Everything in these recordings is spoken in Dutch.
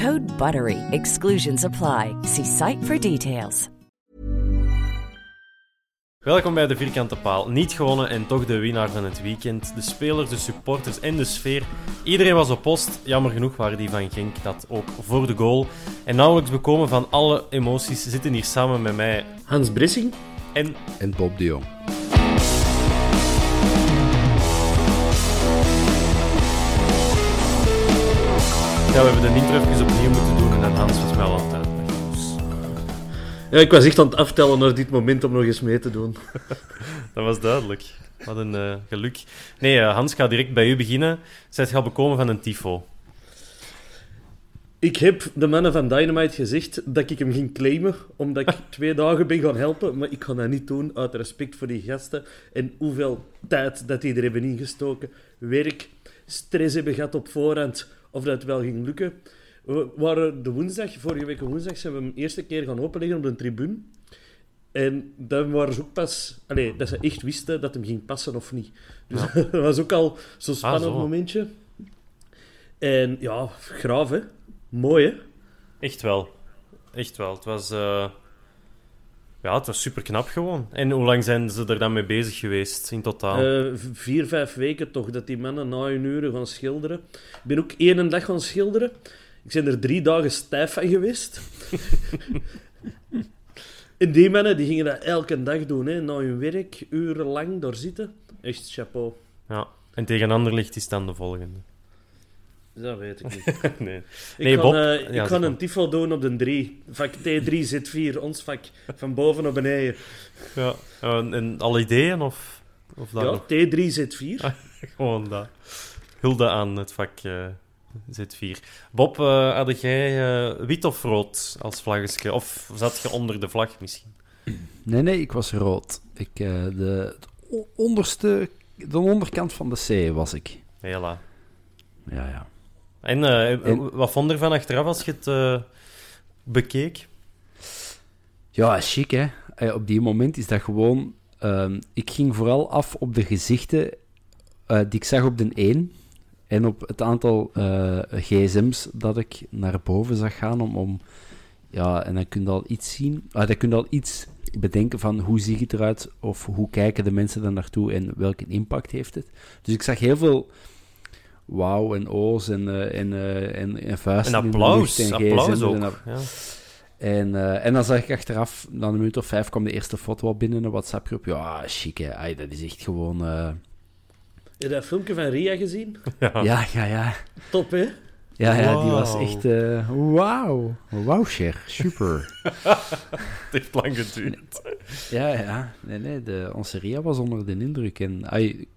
Code BUTTERY. Exclusions apply. See site for details. Welkom bij de Vierkante Paal. Niet gewonnen en toch de winnaar van het weekend. De spelers, de supporters en de sfeer. Iedereen was op post. Jammer genoeg waren die van Genk dat ook voor de goal. En nauwelijks bekomen van alle emoties zitten hier samen met mij Hans Bressing en en Bob de Jong. Ja, we hebben de intro even opnieuw moeten doen en dan Hans was wel altijd weg. Dus Ja, ik was echt aan het aftellen naar dit moment om nog eens mee te doen. dat was duidelijk. Wat een eh, geluk. Nee, eh, Hans, ga direct bij u beginnen. Zijt je al bekomen van een tifo? Ik heb de mannen van Dynamite gezegd dat ik hem ging claimen, omdat ik twee dagen ben gaan helpen. Maar ik ga dat niet doen, uit respect voor die gasten. En hoeveel tijd dat die er hebben ingestoken. Werk, stress hebben gehad op voorhand, of dat wel ging lukken. We waren de woensdag, vorige week woensdag, zijn we hem de eerste keer gaan openleggen op de tribune. En dan waren ze ook pas... Allee, dat ze echt wisten dat hem ging passen of niet. Dus dat was ook al zo'n spannend zo. momentje. En ja, graaf hè. Mooi hè. Echt wel. Echt wel. Het was, eh, ja, het was super knap gewoon. En hoe lang zijn ze er dan mee bezig geweest in totaal? Eh, vier, vijf weken toch, dat die mannen na een uur gaan schilderen. Ik ben ook één dag gaan schilderen. Ik ben er drie dagen stijf van geweest. en die mannen die gingen dat elke dag doen, hè, na hun werk, urenlang daar zitten. Echt chapeau. Ja. En tegen Anderlicht is dan de volgende. Dat weet ik niet. nee. Ik Nee, ga, Bob. eh, ik maar. een tifo doen op de 3. Vak T3 zit 4, ons vak. Van boven naar beneden. Ja. En, en al ideeën of, of dat Ja, nog? T3 zit 4. Gewoon dat. Hulde aan het vak eh, Z4. Bob, eh had jij eh, wit of rood als vlaggetje? Of zat je onder de vlag misschien? Nee, nee, ik was rood. Ik, eh, de het o- onderste, de onderkant van de C was ik. Hela. Ja, ja. En, eh, En- wat vond je ervan achteraf als je het eh, bekeek? Ja, chic, hè. Eh, op die moment is dat gewoon... ehm, ik ging vooral af op de gezichten die ik zag op de 1 en op het aantal gsm's dat ik naar boven zag gaan om... om ja, en dan kun je al iets zien. Ah, dan kun je al iets bedenken van hoe ziet het eruit of hoe kijken de mensen er naartoe en welke impact heeft het. Dus ik zag heel veel wauw en o's en, eh, en, eh, en, en vuisten En in de applaus. lucht en Applaus ook. en Ja. en, eh, en dan zag ik achteraf, na een minuut of vijf, kwam de eerste foto al binnen in een WhatsApp-groep. Ja, chic, hè. Ai, dat is echt gewoon... eh, Heb je dat filmpje van Ria gezien? Ja. Ja, ja, ja. Top, hè? Ja, ja, die was echt... eh wauw. Wauw, Cher. Super. Het heeft lang geduurd. ja, ja. Nee, nee. De, onze Ria was onder de indruk. En ai,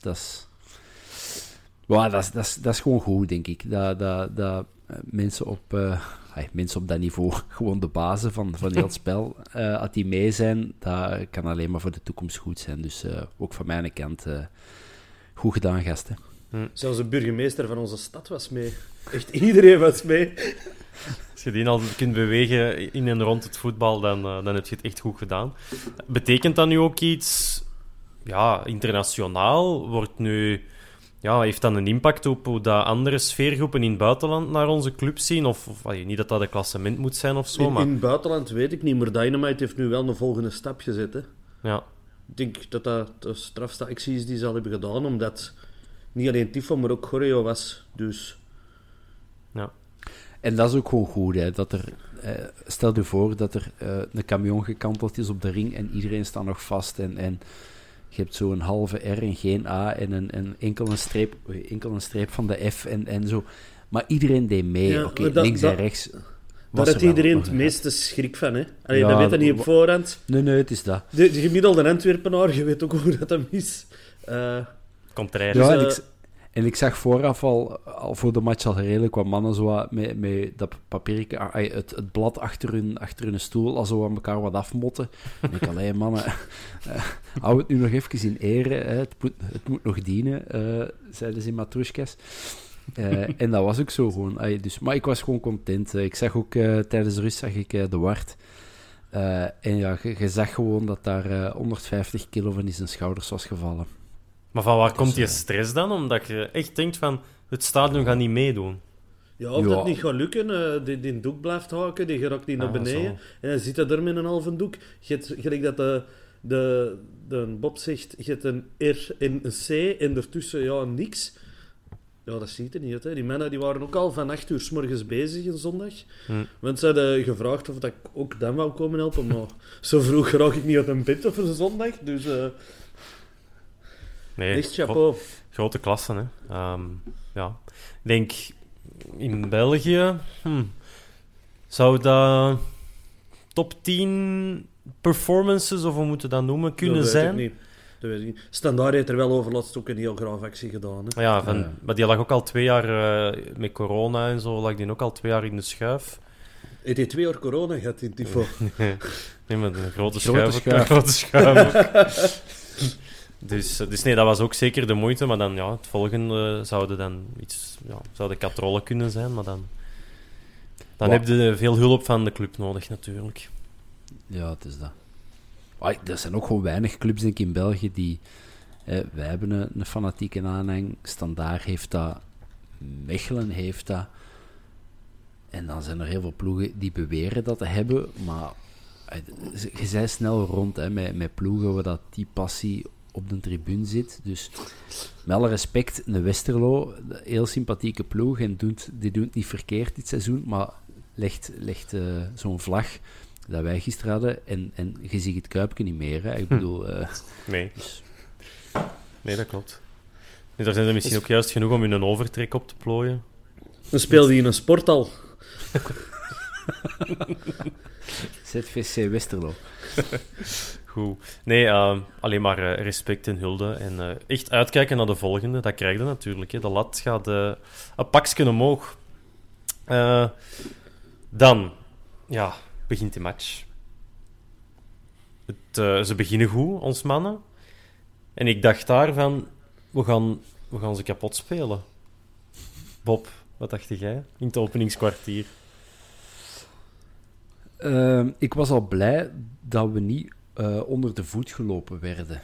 dat is... Dat is, Wauw, dat, is, dat, is, dat is gewoon goed, denk ik. Dat, dat, dat eh, mensen op... eh, mensen op dat niveau, gewoon de bazen van, van heel het spel, eh, als die mee zijn, dat kan alleen maar voor de toekomst goed zijn. Dus eh, ook van mijn kant, eh, goed gedaan, gasten. Hm. Zelfs de burgemeester van onze stad was mee. Echt iedereen was mee. Als je die al kunt bewegen in en rond het voetbal, dan, dan heb je het echt goed gedaan. Betekent dat nu ook iets ja, internationaal? Wordt nu, ja, heeft dat een impact op hoe dat andere sfeergroepen in het buitenland naar onze club zien? Of, of allee, niet dat dat een klassement moet zijn of zo, In, maar in het buitenland weet ik niet, maar Dynamite heeft nu wel een volgende stap gezet. Hè. ja. Ik denk dat dat de strafste actie is die ze al hebben gedaan, omdat niet alleen Tifo, maar ook Choreo was. Dus ja. En dat is ook gewoon goed, hè, dat er... eh, stel je voor dat er eh, een camion gekanteld is op de ring en iedereen staat nog vast en... en je hebt zo een halve R en geen A en een, een enkel, een streep, enkel een streep van de F en, en zo. Maar iedereen deed mee. Ja, Oké, dat- links dat- en rechts. daar heeft wel iedereen het meeste schrik van. Hè. Allee, Ja, dat weet je niet op voorhand. Nee, nee, het is dat. De, de gemiddelde Antwerpenaar, je weet ook hoe dat hem is. Eh, Contrair. Ja, Dus, en, eh, ik, en ik zag vooraf al, al voor de match al redelijk wat mannen zo met, met dat papiertje, ah, het, het blad achter hun, achter hun stoel, al zo aan elkaar wat afmotten. En ik alleen mannen, eh, hou het nu nog even in ere. Het, moet, het moet nog dienen, eh, zeiden ze in Matrushkas. Eh, en dat was ook zo gewoon. dus, maar ik was gewoon content. Ik zag ook tijdens de rust zag ik, de Wart. En ja, je, je zag gewoon dat daar eh, 150 kilo van in zijn schouders was gevallen. Maar van waar Dus, komt die eh, stress dan? Omdat je echt denkt van, het stadion gaat niet meedoen. ja, of Ja. dat niet gaat lukken, eh, die, die doek blijft haken, die geraakt niet naar Ah, beneden. zo. En dan zit hij er met een halve doek. Gelijk dat de, de, de Bob zegt, je hebt een R en een C en ertussen ja, niks. Ja, dat ziet er niet uit. Hè. Die mannen die waren ook al van 8 uur s morgens bezig een zondag. Hm. Want ze hadden gevraagd of dat ik ook dan wou komen helpen. Maar zo vroeg raak ik niet uit een bed over een zondag. Dus eh Nee, echt gro- chapeau. grote klassen, hè. Ehm, ja. Ik denk, in België... hm, zou dat top 10 performances, of hoe moeten we dat noemen, kunnen dat zijn? Niet. Dat weet ik niet. Standaard heeft er wel over laatst ook een heel graaf actie gedaan. Hè. Ja, van, Ja. maar die lag ook al twee jaar eh, met corona en zo, lag die ook al twee jaar in de schuif. Heeft hij twee jaar corona gehad in Tifo? Nee, met een grote, Grote schuif. ook, schuif. Een grote schuif ook. dus, eh, dus nee, dat was ook zeker de moeite. Maar dan, ja, het volgende zouden dan iets... Ja, zou de katrollen kunnen zijn, maar dan... Dan Wat? heb je veel hulp van de club nodig, natuurlijk. Ja, het is dat. Ah, er zijn ook gewoon weinig clubs denk ik, in België die... Eh, wij hebben een, een fanatieke aanhang. Standaard heeft dat. Mechelen heeft dat. En dan zijn er heel veel ploegen die beweren dat te hebben. Maar je zei snel rond hè, met, met ploegen waar dat die passie op de tribune zit. Dus met alle respect, een Westerlo, een heel sympathieke ploeg. En doet, die doet het niet verkeerd dit seizoen. Maar legt, legt eh, zo'n vlag dat wij gisteren hadden. En, en je ziet het kuipje niet meer. Hè. Ik bedoel, eh, Nee, dus, nee dat klopt. Nee, daar zijn er misschien ook juist genoeg om hun overtrek op te plooien. Dan speelde hij in een sporthal. ZVC Westerlo. Goed. Nee, eh, alleen maar eh, respect en hulde. En eh, echt uitkijken naar de volgende. Dat krijg je natuurlijk. Hè. De lat gaat eh, een pakje omhoog. Dan, ja, begint die match. Het, ze beginnen goed, ons mannen. En ik dacht daarvan, we gaan, we gaan ze kapot spelen. Bob, wat dacht jij in het openingskwartier? Ehm, ik was al blij dat we niet eh, onder de voet gelopen werden.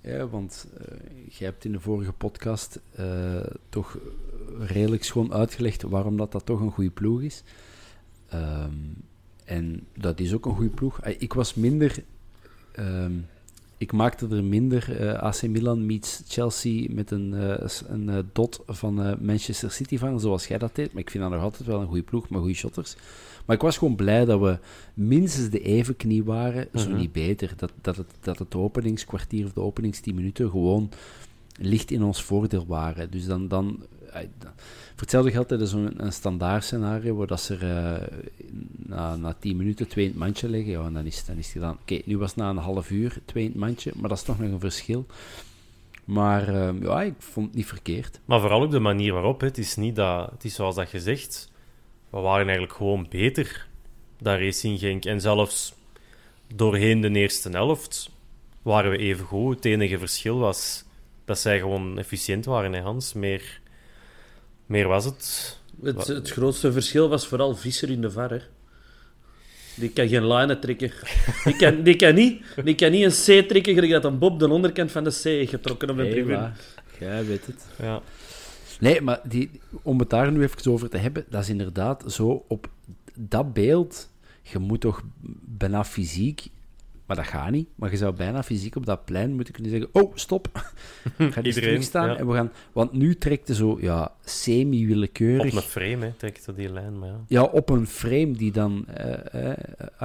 Ja, want eh jij hebt in de vorige podcast eh, toch redelijk schoon uitgelegd waarom dat, dat toch een goede ploeg is. Ehm, en dat is ook een goede ploeg. Ik was minder... ehm, ik maakte er minder AC Milan meets Chelsea met een, een dot van Manchester City van, zoals jij dat deed. Maar ik vind dat nog altijd wel een goede ploeg, met goede shotters. Maar ik was gewoon blij dat we minstens de even knie waren, zo Mhm. niet beter. Dat, dat, het, dat het openingskwartier of de openingstien minuten gewoon licht in ons voordeel waren. Dus dan... dan eh, voor hetzelfde geld hadden zo'n een standaard scenario waar dat ze er eh, na, na 10 minuten twee in het mandje leggen. Ja, en dan is, dan is het gedaan. Oké, nu was het na een half uur twee in het mandje, maar dat is toch nog een verschil. Maar eh, ja, ik vond het niet verkeerd. Maar vooral ook de manier waarop. Hè. Het is niet dat... Het is zoals dat je zegt. We waren eigenlijk gewoon beter dan Racing Genk. En zelfs doorheen de eerste helft waren we even goed. Het enige verschil was dat zij gewoon efficiënt waren, hè, Hans. Meer, meer was het. Het, het grootste verschil was vooral Visser in de VAR. Hè. Die kan geen lijnen trekken. Die kan, die kan, niet, die kan niet een C trekken, gelijk dat een Bob de onderkant van de C getrokken op een Hey, jij weet het. Ja. Nee, maar die, om het daar nu even over te hebben, dat is inderdaad zo op dat beeld. Je moet toch bijna fysiek, maar dat gaat niet. Maar je zou bijna fysiek op dat plein moeten kunnen zeggen: Oh, stop. Ga Iedereen, terugstaan. ja. En we gaan, want nu trekt je zo ja, Op semi-willekeurig. een frame, hè, trekt dat die lijn, maar ja. Ja, op een frame die dan, eh,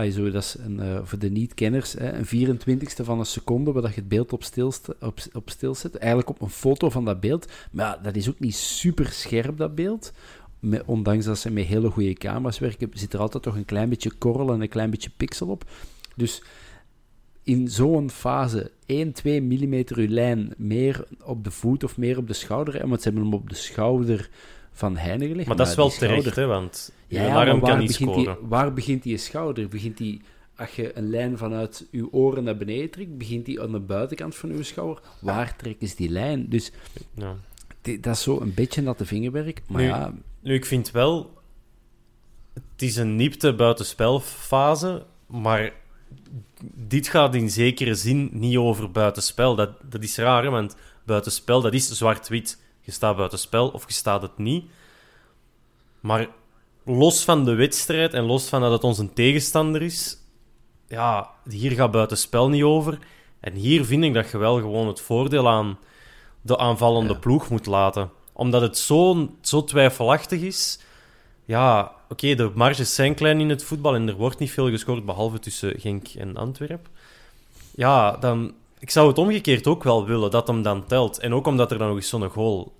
eh, zo, dat is een, eh, voor de niet-kenners, eh, een 24ste van een seconde, waar dat je het beeld op stil, op, op stil zet. Eigenlijk op een foto van dat beeld. Maar ja, dat is ook niet super scherp, dat beeld. Met, ondanks dat ze met hele goede camera's werken, zit er altijd toch een klein beetje korrel en een klein beetje pixel op. Dus in zo'n fase 1, 2 mm uw lijn meer op de voet of meer op de schouder, hè, want ze hebben hem op de schouder van Heine gelegd. Maar dat is wel schouder- terecht, hè, want ja, ja, maar kan waar begint, die, waar begint die schouder? Begint die, als je een lijn vanuit je oren naar beneden trekt, begint die aan de buitenkant van je schouder? Waar trekken ze die lijn? Dus Ja. die- dat is zo een beetje natte vingerwerk. Maar Nu- ja, Nu, ik vind wel... Het is een niepte buitenspelfase, maar dit gaat in zekere zin niet over buitenspel. Dat, dat is raar, hè, want buitenspel, dat is zwart-wit. Je staat buitenspel of je staat het niet. Maar los van de wedstrijd en los van dat het onze tegenstander is, ja, hier gaat buitenspel niet over. En hier vind ik dat je wel gewoon het voordeel aan de aanvallende Ja. ploeg moet laten. Omdat het zo, zo twijfelachtig is. Ja, oké, de marges zijn klein in het voetbal en er wordt niet veel gescoord, behalve tussen Genk en Antwerp. Ja, dan... Ik zou het omgekeerd ook wel willen, dat hem dan telt. En ook omdat er dan nog eens zo'n goal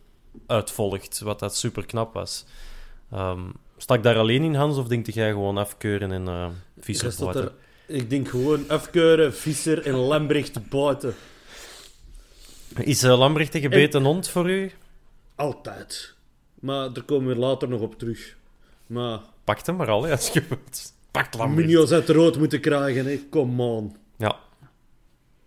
uitvolgt, wat dat super knap was. Ehm sta ik daar alleen in, Hans, of denk jij gewoon afkeuren en eh Visser buiten? er, ik denk gewoon afkeuren, Visser en Lambrecht buiten. Is uh, Lambrecht een gebeten hond voor u? Altijd. Maar daar komen we later nog op terug. Maar Pakt hem maar al, hè, als je wilt. Pakt Lambrecht. Munoz uit rood moeten krijgen, hè. Come on. Ja.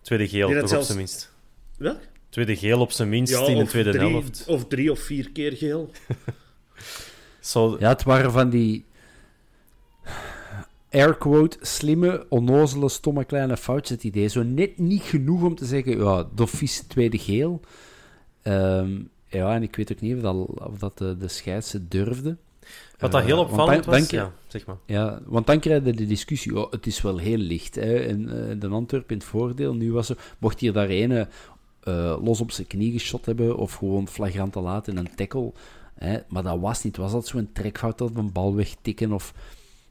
Tweede geel, toch op zijn minst. Welk? Tweede geel op zijn minst in de of tweede drie, helft. Of drie of vier keer geel. Zo, ja, het waren van die airquote slimme, onnozele, stomme kleine foutjes. Het idee. Zo net niet genoeg om te zeggen, ja, Doffies tweede geel. Ehm, ja, en ik weet ook niet of dat, of dat de, de scheidse durfde. Wat dat Eh, heel opvallend dan- was, ja, zeg maar. Ja, want dan krijg je de discussie, oh, het is wel heel licht. Hè? En eh, de Antwerp in het voordeel, nu was ze, mocht hier daar ene eh, los op zijn knie geschot hebben, of gewoon flagrant te laat in een tackle. Hè? Maar dat was niet. Was dat zo'n trekfout dat een bal wegtikken? Of...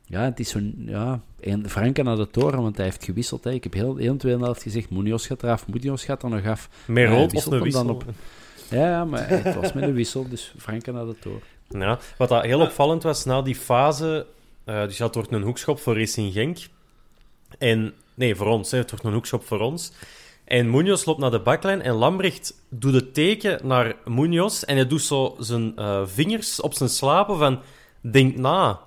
Ja, het is zo'n... Ja, en Frank naar de toren, want hij heeft gewisseld. Hè? Ik heb heel, heel tweede helft gezegd, Munoz gaat eraf, Munoz gaat er nog af. Meer rood of een hem dan wissel. Ja, maar het was met een wissel, dus Frank naar de toren. Ja, wat dat heel opvallend was na die fase, eh, dus het wordt een hoekschop voor Racing Genk. En, nee, voor ons, hè, het wordt een hoekschop voor ons. En Munoz loopt naar de baklijn en Lambrecht doet het teken naar Munoz en hij doet zo zijn eh, vingers op zijn slapen van denk na.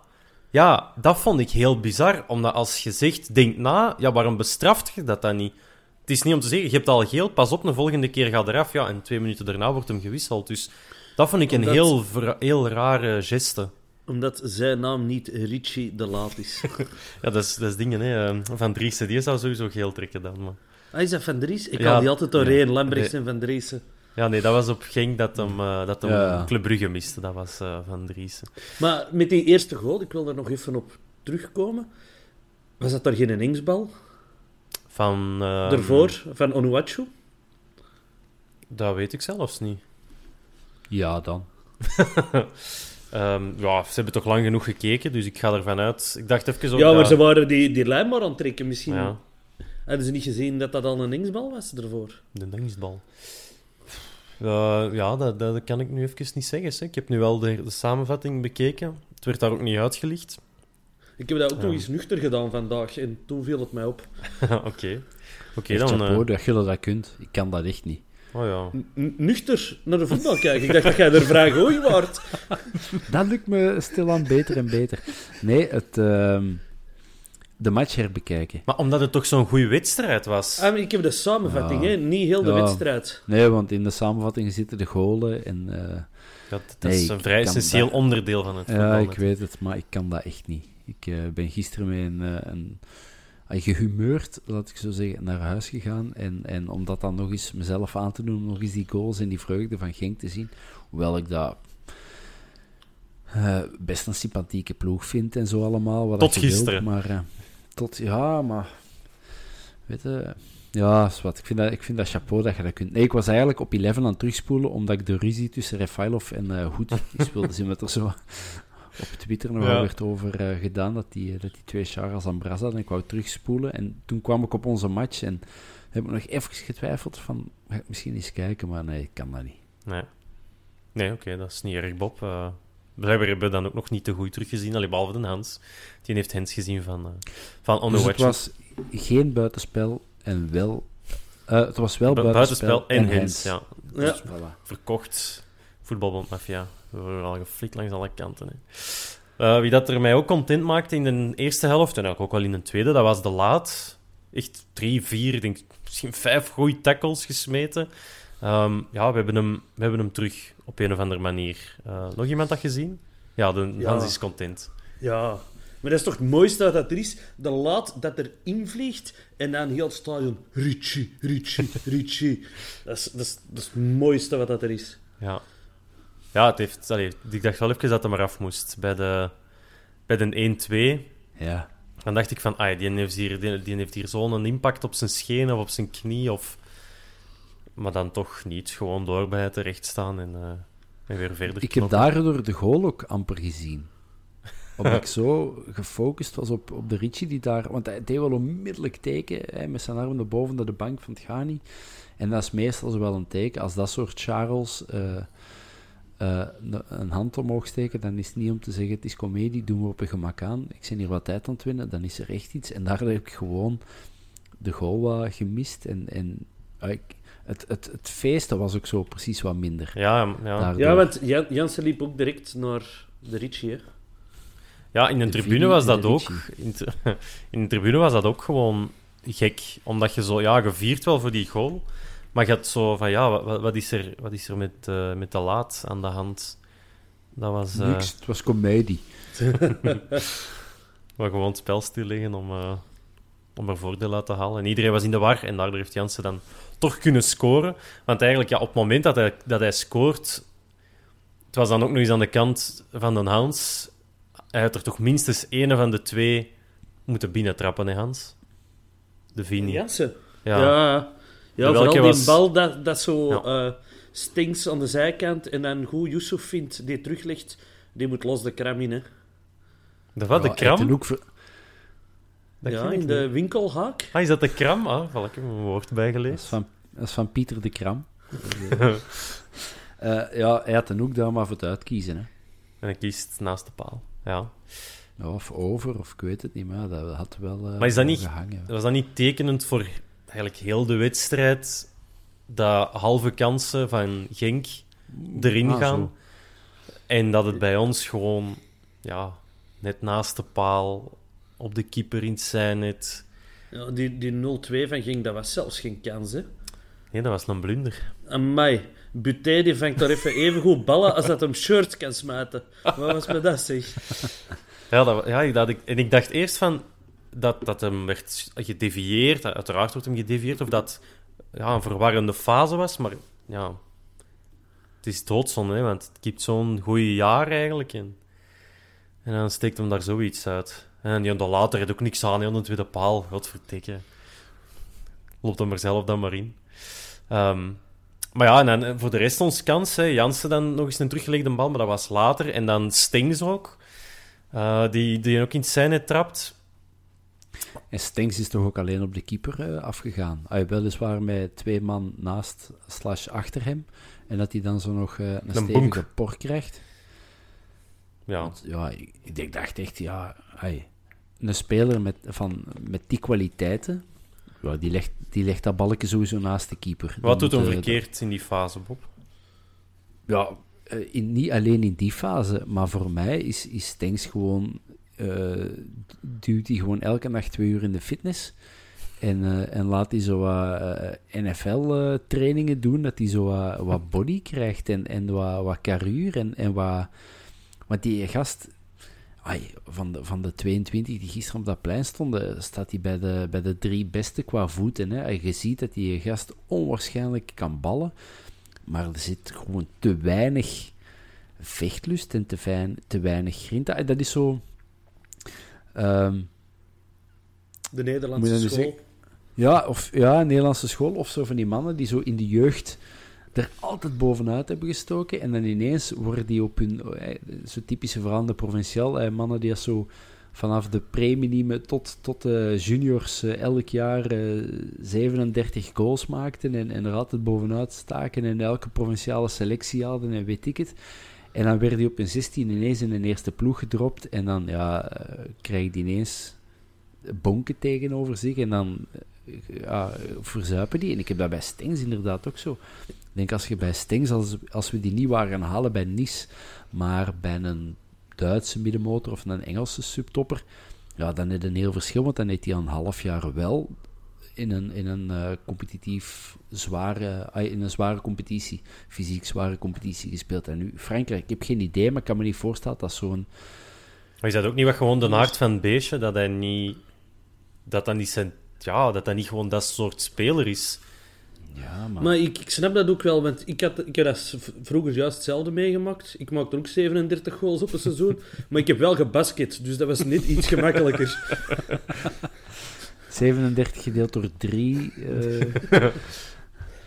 Ja, dat vond ik heel bizar, omdat als je zegt denk na, ja, waarom bestraft je dat dan niet? Het is niet om te zeggen, je hebt al geel, pas op, de volgende keer gaat eraf. Ja, en twee minuten daarna wordt hem gewisseld. Dus dat vond ik een Omdat- heel, heel rare geste. Omdat zijn naam niet Richie de Laat is. Ja, dat is, dat is dingen, hè. Eh, Van Driessen, die zou sowieso geel trekken dan. Maar... Ah, is dat Van Dries? Ik Ja, haal die altijd doorheen. Nee. en Van Driessen. Ja, nee, dat was op Genk dat hem, eh, dat hem Ja. Club Brugge miste. Dat was eh, Van Driessen. Maar met die eerste goal, ik wil daar nog even op terugkomen. Was dat daar geen ingsbal? Van... eh, Daarvoor, van Onuachu? Dat weet ik zelfs niet. Ja, dan. Ehm, ja, ze hebben toch lang genoeg gekeken, dus ik ga ervan uit. Ik dacht even Ja, maar ze waren die, die lijn maar aan het trekken. Misschien Ja, hadden ze niet gezien dat dat al een ingsbal was ervoor. de dankbal. Eh, ja, dat, dat kan ik nu even niet zeggen. Hè. Ik heb nu wel de, de samenvatting bekeken. Het werd daar ook niet uitgelicht. Ik heb dat ook Ja. nog eens nuchter gedaan vandaag en toen viel het mij op. Oké. Oké, Echt dan... chapeau eh, dat je dat kunt. Ik kan dat echt niet. Oh ja. Nuchter naar de voetbal kijken. Ik dacht dat jij er vrij gooi waard. Dat lukt me stilaan beter en beter. Nee, het, ehm, de match herbekijken. Maar omdat het toch zo'n goede wedstrijd was. Ah, ik heb de samenvatting, Ja. hè? niet heel de Ja. wedstrijd. Nee, want in de samenvatting zitten de golen en... eh, Dat, dat Nee, is een vrij essentieel dat- onderdeel van het voetbal. Ja, ik weet het, maar ik kan dat echt niet. Ik eh, ben gisteren met een, eh, een, een gehumeurd, laat ik zo zeggen, naar huis gegaan. En, en om dat dan nog eens mezelf aan te doen, om nog eens die goals en die vreugde van Genk te zien. Hoewel ik dat eh, best een sympathieke ploeg vind en zo allemaal. Wat Tot wilt, gisteren. maar eh, tot, ja, maar... Weet je... Ja, wat. Ik, vind dat, ik vind dat chapeau dat je dat kunt. Nee, ik was eigenlijk op 11 aan het terugspoelen, omdat ik de ruzie tussen Refailov en eh Hoed wilde zien met er zo op Twitter nog Ja. wel werd over eh, gedaan, dat die, dat die twee Charas aan Bras hadden. En ik wou terugspoelen. En toen kwam ik op onze match en heb ik nog even getwijfeld van, ga ik misschien eens kijken, maar nee, ik kan dat niet. Nee, nee oké, dat is niet erg, Bob. Eh blijkbaar hebben we dan ook nog niet te goed teruggezien, alleen behalve de Hans. Die heeft Hens gezien van, eh, van On The Dus het was geen buitenspel en wel... eh, het was wel Bu- buitenspel, en Hens, ja. Ja. Dus voilà. Verkocht. Voetbalbondmafia. We worden al geflikt langs alle kanten. Hè. Eh, wie dat er mij ook content maakte in de eerste helft, en ook wel in de tweede, dat was de laat. Echt drie, vier, denk misschien vijf goede tackles gesmeten. Ehm, ja, we hebben, hem, we hebben hem terug op een of andere manier. Eh, nog iemand dat gezien? Ja, de, Ja. Hans is content. Ja, maar dat is toch het mooiste dat er is? De laat dat er invliegt en dan heel het stadion Richie, Richie, Richie. Dat is, dat, is, dat is het mooiste wat dat er is. Ja, ja het heeft, allee, ik dacht wel even dat hij maar af moest. Bij de, bij de 1-2 Ja. Dan dacht ik van, ah, die heeft hier, die, die heeft hier zo'n impact op zijn scheen of op zijn knie. Of... Maar dan toch niet. Gewoon doorbijten, recht staan en, eh, en weer verder Ik heb daardoor de goal ook amper gezien. Omdat ik zo gefocust was op, op de Richie die daar... Want hij deed wel onmiddellijk teken, hè, met zijn arm naar boven naar de bank van het gaat niet. En dat is meestal zo wel een teken. Als dat soort Charles eh, eh, een- hand omhoog steken, dan is het niet om te zeggen, het is comedie, doen we op een gemak aan. Ik ben hier wat tijd aan het winnen, dan is er echt iets. En daar heb ik gewoon de goal wat gemist. En, en ik, het, het, het feesten was ook zo precies wat minder. Ja, ja. Daardoor. Ja, want Jan, Jansen liep ook direct naar de Richie, hè. ja, in de, De tribune was dat ook. In, in de tribune was dat ook gewoon gek. Omdat je zo, ja, je viert wel voor die goal. Maar je had zo van, ja, wat, wat is er, wat is er met, eh, met de laat aan de hand? Dat was... eh, Niks, het was comedie. Maar gewoon het spel stilleggen om, eh, om er voordeel uit te halen. En iedereen was in de war en daardoor heeft Jansen dan toch kunnen scoren. Want eigenlijk, ja, op het moment dat hij, dat hij scoort, het was dan ook nog eens aan de kant van de Hans. Hij had er toch minstens één van de twee moeten binnentrappen, hè Hans? De Vini. Jansen. Ja. Ja, ja. De vooral die was- bal dat, dat zo Ja. eh stinks aan de zijkant en dan goed Yusuf vindt, die teruglegt, die moet los de kram in, hè. De wat? De kram? ook ja, in de niet. winkelhaak. Ah, is dat de kram? Ah, val ik heb een woord Dat is bijgelezen. van, dat is van Pieter de Kram. Eh, ja, hij had een hoek daar maar voor het uitkiezen. Hè. En hij kiest naast de paal. Ja. Of over, of ik weet het niet, maar dat had wel eh, Maar is dat niet- gehangen. Was dat niet tekenend voor eigenlijk heel de wedstrijd dat halve kansen van Genk erin Ah, gaan zo. en dat het bij ons gewoon ja, net naast de paal op de keeper in het zijnet. Ja, die, die 0-2 van ging, dat was zelfs geen kans, hè. Nee, dat was een blunder. Amai, Buté die vangt daar even even goed ballen als dat hem shirt kan smijten. Wat was met dat, zeg? Ja, dat, ja ik, dat, ik, en ik dacht eerst van dat, dat hem werd gedevieerd. Uiteraard wordt hem gedevieerd. Of dat ja, een verwarrende fase was. Maar ja, het is doodzonde, hè, want het kipt zo'n goed jaar eigenlijk. En, en dan steekt hem daar zoiets uit. En die later heeft ook niks aan, heel de tweede paal. Godverdikke. Loopt hem er zelf dan maar in. Ehm, maar ja, en dan, eh, voor de rest ons kans. Hè. Jansen dan nog eens een teruggelegde bal, maar dat was later. En dan Stings ook. Eh, die, die ook in het zijne trapt. En Stengs is toch ook alleen op de keeper eh, afgegaan. Hij weliswaar met twee man naast slash achter hem. En dat hij dan zo nog eh, een, stevige bonk. por krijgt. Ja, Want, ja, ik, ik dacht echt, ja, ai, een speler met, van, met die kwaliteiten, ja, die, legt, die legt dat balkje sowieso naast de keeper. Wat doet hem eh, verkeerd in die fase, Bob? Ja, in, niet alleen in die fase, maar voor mij is, is Stengs gewoon eh, duwt hij gewoon elke nacht twee uur in de fitness. En, eh, en laat hij zo wat NFL-trainingen doen, dat hij zo wat, body krijgt en, en wat, wat carrure en, en wat... Want die gast, ai, van, de, van de 22 die gisteren op dat plein stonden, staat hij bij de, bij de drie beste qua voeten. Hè. Je ziet dat die gast onwaarschijnlijk kan ballen, maar er zit gewoon te weinig vechtlust en te, fijn, te weinig grinta. Dat is zo... ehm, De Nederlandse school. zeggen? Ja, of ja, een Nederlandse school of zo van die mannen die zo in de jeugd er altijd bovenuit hebben gestoken en dan ineens worden die op hun, eh, zo typische verhaal in de provinciaal, eh, mannen die zo vanaf de preminieme tot, tot de juniors eh, elk jaar eh, 37 goals maakten en, en er altijd bovenuit staken en elke provinciale selectie hadden en weet ik het. En dan werd hij op een 16 ineens in een eerste ploeg gedropt en dan ja, eh, krijg je ineens bonken tegenover zich en dan eh, ja, verzuipen die. En ik heb dat bij Stengs inderdaad ook zo. Ik denk als je bij Stengs, als, als we die niet waren halen bij Nice, maar bij een Duitse middenmotor of een Engelse subtopper, ja, dan is het een heel verschil, want dan heeft hij een half jaar wel in een, in een eh, competitief zware, in een zware competitie, fysiek zware competitie gespeeld. En nu, Frankrijk, ik heb geen idee, maar ik kan me niet voorstellen dat zo'n Maar is dat ook niet wat gewoon de aard van het beestje, dat hij niet... Dat dat niet zijn... Ja, dat dat niet gewoon dat soort speler is. ja, maar, Maar ik, ik snap dat ook wel, want ik, had, ik heb dat vroeger juist hetzelfde meegemaakt. Ik maakte ook 37 goals op een seizoen, maar ik heb wel gebasket, dus dat was net iets gemakkelijker. 37 gedeeld door 3. eh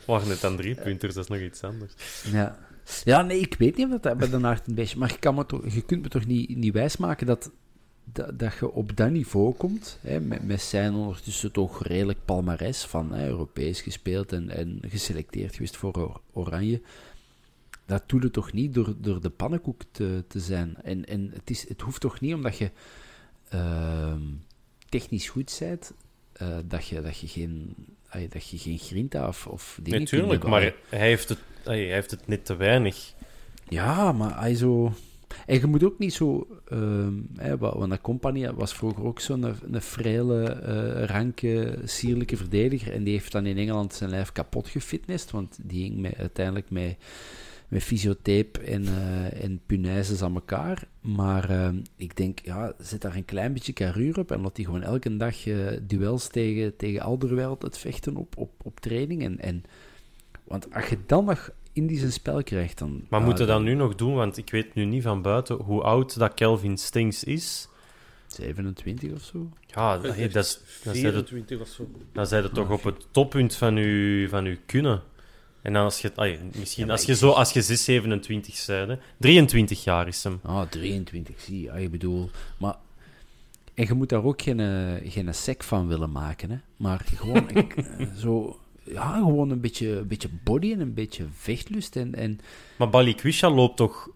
waren net aan drie punters, dat is nog iets anders. Ja. ja, nee, ik weet niet of dat bij de Naart een beetje... Maar je, kan me toch, je kunt me toch niet, niet wijsmaken dat, dat, dat je op dat niveau komt, hè, met, met zijn ondertussen toch redelijk palmares van hè, Europees gespeeld en, en geselecteerd geweest voor Or- Oranje. Dat doe je toch niet door, door de pannenkoek te, te zijn. En, en het, is, het hoeft toch niet omdat je ehm, technisch goed bent, eh, dat, je, dat, je geen, ay, dat je geen grinta of, of dingen Natuurlijk, maar hij heeft, het, hij heeft het net te weinig. Ja, maar hij zo... En je moet ook niet zo... ehm hè, wa- want dat compagnie was vroeger ook zo'n een, een frele, eh, ranke, sierlijke verdediger. En die heeft dan in Engeland zijn lijf kapot gefitnessd. Want die ging met, uiteindelijk met, met fysiotape en, eh, en punaises aan elkaar. Maar ehm, ik denk, ja, zet daar een klein beetje carrure op. En laat die gewoon elke dag eh, duels tegen, tegen Alderweireld het vechten op, op, op training. En, en, want als je dan nog in die zijn spel krijgt, dan... Maar moeten we dat nu nog doen? Want ik weet nu niet van buiten hoe oud dat Kelvin Stings is. 27 of zo? Ja, dat is, dan zijn het, 24 of zo. dan zijn het toch op het toppunt van je, van uw kunnen. En dan als je, misschien als je zo, als je 6, 27 zei, hè. 23 jaar is hem. Ah, 23, zie je. Ik bedoel... Maar... En je moet daar ook geen, eh, geen sec van willen maken, hè. Maar gewoon ik, eh, zo... Ja, gewoon een beetje, een beetje body en een beetje vechtlust. En, en Maar Balikwisha loopt toch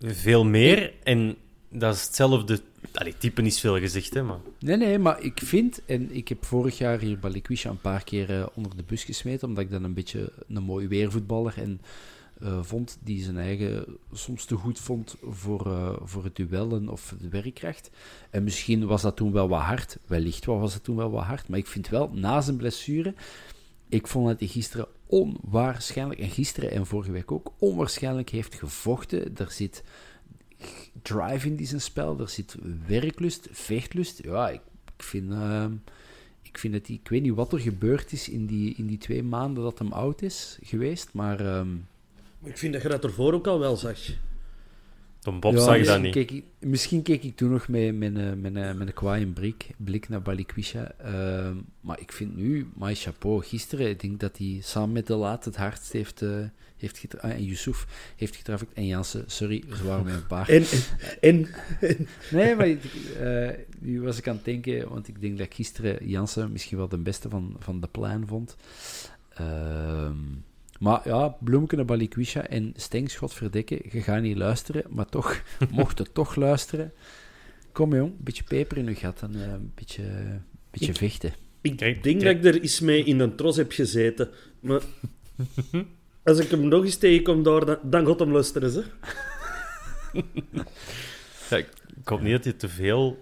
veel meer en dat is hetzelfde. Allee, type is veel gezegd, hè, maar. Nee, nee, maar ik vind, en ik heb vorig jaar hier Balikwisha een paar keer eh, onder de bus gesmeten, omdat ik dan een beetje een mooi weervoetballer en eh, vond die zijn eigen soms te goed vond voor, eh, voor het duellen of de werkkracht. En misschien was dat toen wel wat hard, wellicht was dat toen wel wat hard, maar ik vind wel, na zijn blessure, ik vond dat hij gisteren onwaarschijnlijk, en gisteren en vorige week ook, onwaarschijnlijk heeft gevochten. Er zit drive in die zijn spel, er zit werklust, vechtlust. Ja, ik, ik vind... ehm, ik vind het, ik weet niet wat er gebeurd is in die, in die twee maanden dat hem oud is geweest, maar ehm, Maar Ik vind dat je dat ervoor ook al wel zag. Tom Bob ja, zag dat misschien niet. Keek ik, misschien keek ik toen nog met, met, een- met, een- met een kwaaie blik, blik naar Balikwisha. ehm, maar ik vind nu, my chapeau, gisteren, ik denk dat hij samen met de laat het hardst heeft, eh heeft getra- ah, en Yusuf heeft getrafikt. En Jansen, sorry, zwaar met een paar. En, en, en Nee, maar eh, nu was ik aan het denken, want ik denk dat ik gisteren Jansen misschien wel de beste van, van de plein vond. Ehm, maar ja, Bloemke en Balikwisha en Stengschot verdekken, je gaat niet luisteren, maar toch, mocht het toch luisteren, kom jong, een beetje peper in je gat en eh, een beetje, een beetje vechten. ik denk dat ik er eens mee in een tros heb gezeten. Maar als ik hem nog eens tegenkom daar, dan, dan gaat hem luisteren. Ja, ik, ik hoop niet dat je te veel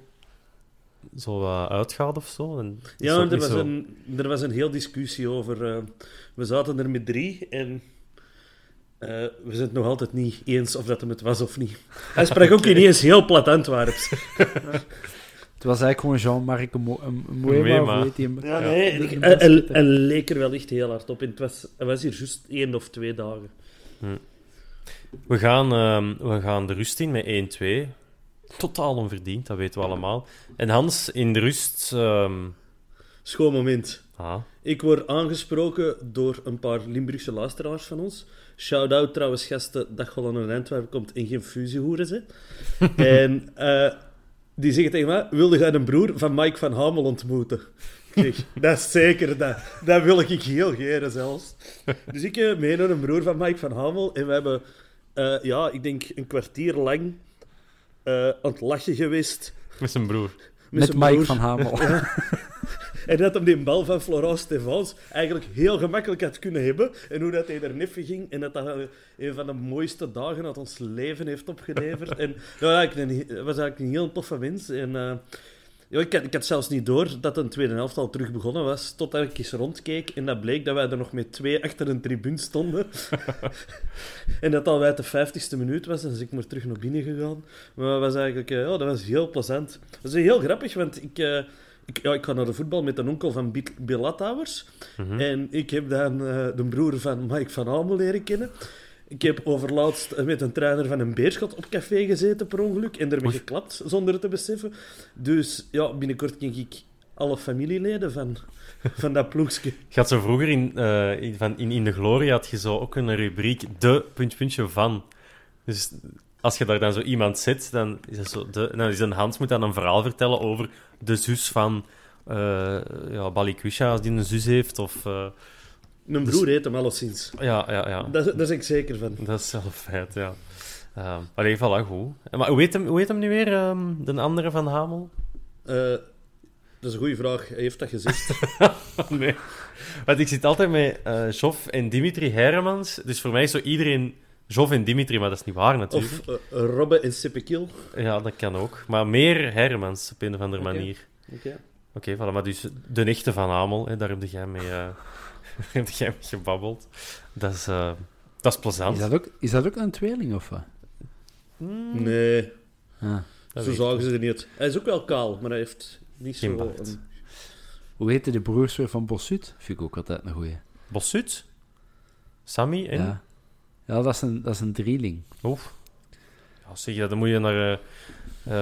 zo wat uitgaat of zo. En Ja, er was, zo- een, er was een heel discussie over. eh, we zaten er met drie en eh, we zijn het nog altijd niet eens of dat hem het was of niet. Hij sprak ook niet eens heel plat Antwerps. Het was eigenlijk gewoon Jean-Marc um, Moema, weet je hem? Ja, Ja. nee, De- de hij- mensen- hij leek er wel echt heel hard op. En het was, hij was hier juist één of twee dagen. We gaan, ehm, we gaan de rust in met 1-2. Totaal onverdiend, dat weten we allemaal. En Hans, in de rust... ehm, Schoon moment. ah, Ik word aangesproken door een paar Limburgse luisteraars van ons. Shout-out trouwens, gasten, dat Holland naar Antwerpen komt en geen fusiehoeren ze. en eh, die zeggen tegen mij, wilde jij een broer van Mike van Hamel ontmoeten? Ik zeg, dat is zeker, dat, dat wil ik heel graag zelfs. Dus ik eh, mee naar een broer van Mike van Hamel en we hebben, eh, ja, ik denk een kwartier lang eh, aan het lachen geweest. met zijn broer. Met zijn Mike broer. van Hamel. En dat hem die bal van Florent Stefans eigenlijk heel gemakkelijk had kunnen hebben. En hoe dat hij er neffen ging. En dat dat een van de mooiste dagen uit ons leven heeft opgeleverd. en dat was eigenlijk een, was eigenlijk een heel toffe mens. En eh, ja, ik, had, ik had zelfs niet door dat een tweede helft al terug begonnen was. Totdat ik eens rondkeek. En dat bleek dat wij er nog met twee achter een tribune stonden. en dat al bij de vijftigste minuut was. Dan is ik maar terug naar binnen gegaan. Maar dat was eigenlijk eh, ja, dat was heel plezant. Dat is heel grappig, want ik... eh, ik, ja, ik ga naar de voetbal met een onkel van Bill- Lathouwers. Mhm. En ik heb dan eh, de broer van Mike van Hamel leren kennen. Ik heb overlaatst met een trainer van een beerschot op café gezeten per ongeluk. En ermee Oei. geklapt, zonder het te beseffen. Dus ja, binnenkort ken ik alle familieleden van, van dat ploegje. Je had zo vroeger in, eh, in, van, in, in de Gloria had je zo ook een rubriek de puntje puntje van. Dus als je daar dan zo iemand zet, dan is zo de, dan is een Hans moet dan een verhaal vertellen over de zus van eh ja, Balikwisha, als die een zus heeft. Of, eh, Mijn broer heet hem alleszins. ja, ja, ja. Dat, daar ben ik zeker van. Dat is zelf feit, ja. Uh, maar ieder geval, goed. Maar hoe heet hem, hoe heet hem nu weer, ehm, de andere van Hamel? Eh, dat is een goede vraag. Hij heeft dat gezegd. nee. Want ik zit altijd met eh Joff en Dimitri Hermans. Dus voor mij is zo iedereen Joff en Dimitri, maar dat is niet waar natuurlijk. of eh, Robbe en Seppekil. Ja, dat kan ook. Maar meer Hermans op een of andere manier. Oké. Oké, voilà. Maar dus de echte van Hamel, hè, daar heb jij mee, eh, heb jij mee gebabbeld. Dat is, eh, dat is plezant. Is dat, ook, is dat ook een tweeling of wat? Hmm, Nee, Ah. dat zo zagen ze er niet. Hij is ook wel kaal, maar hij heeft niet Geen zo... een- Hoe heten de broers weer van Bossut? Vind ik ook altijd een goeie. Bossut? Sammy en... Ja, ja dat, is een, dat is een drieling. Oef. Ja, zeg je, dan moet je naar eh,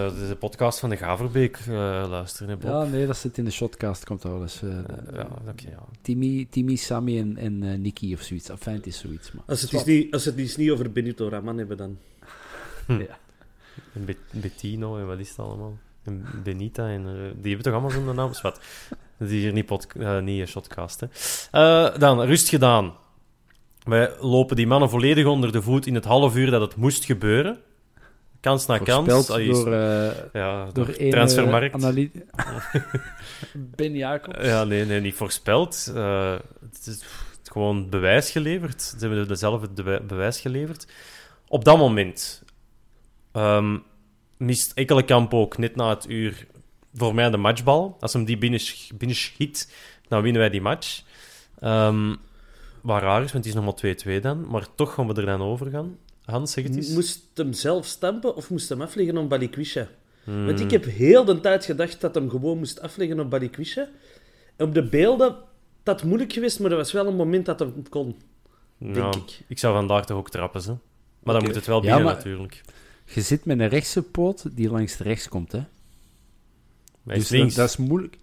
eh, de podcast van de Gaverbeek eh, luisteren, hè, Bob. Ja, nee, dat zit in de shotcast, komt dat wel eens. eh, Eh, ja, oké, ja. Timmy, Timmy, Sammy en, en Nicky of zoiets. Enfin, het is zoiets. Maar... Als het niet, als het eens niet over Benito Raman hebben, dan... Ja. En Bet- Bettino en wat is het allemaal? En Benita en... die hebben toch allemaal zo'n naam? Wat? Die is hier niet, pod, niet shotcast, hè. Eh, dan, rust gedaan. Wij lopen die mannen volledig onder de voet in het half uur dat het moest gebeuren. Kans na kans. Ah, door, eh ja, door door een transfermarkt. Ben Jacob. Ja, nee, nee, niet voorspeld. Eh, het is gewoon bewijs geleverd. Ze hebben er zelf het bewe- bewijs geleverd. Op dat moment ehm, mist Ekkelenkamp ook net na het uur voor mij de matchbal. Als hem die binnen, binnen schiet, dan winnen wij die match. Ehm wat raar is, want het is nog maar 2-2 dan. Maar toch gaan we er dan over gaan. Hans, zeg het eens. Moest hem zelf stampen of moest hem afleggen op Balikwisha? Hmm. Want ik heb heel de tijd gedacht dat hem gewoon moest afleggen op Balikwisha. En op de beelden, dat moeilijk geweest, maar er was wel een moment dat hem kon. Ja, denk ik. ik zou vandaag toch ook trappen, ze. Maar dan moet het wel Ja, maar- natuurlijk. Je zit met een rechtse poot die langs de rechts komt, hè? Hij is Dus links. Dat, dat is moeilijk.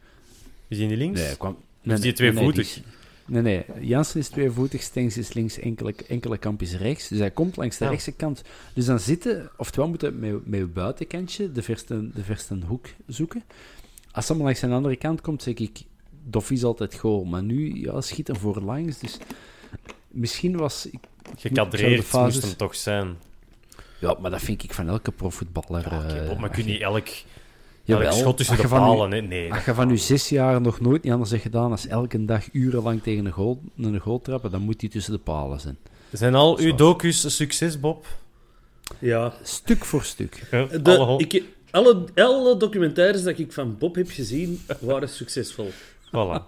Is hij niet links? Nee, kwam... is die tweevoetig? Nee, nee, nee, nee. Jansen is tweevoetig, Stengs is links, enkele, enkele kamp is rechts. Dus hij komt langs de Ja. rechtse kant. Dus dan zitten, oftewel moeten met, met je buitenkantje de verste, de verste hoek zoeken. Als hij maar langs de andere kant komt, zeg ik, Doff is altijd goal. Maar nu, ja, schiet er voor langs. Dus misschien was... Ik, Gekadreerd fases. moest hem toch zijn. ja, maar dat vind ik van elke profvoetballer. Ja, eh, maar kun je je- Jawel, schot tussen als de je van je- palen... Nee, nee. Als je van je zes jaar nog nooit niet anders hebt gedaan als elke dag urenlang tegen een goal, een goal trappen, dan moet die tussen de palen zijn. Zijn al uw docus een succes, Bob? Ja. Stuk voor stuk. Ja, De, alle ik, Alle, alle documentaires dat ik van Bob heb gezien, waren succesvol. Voilà.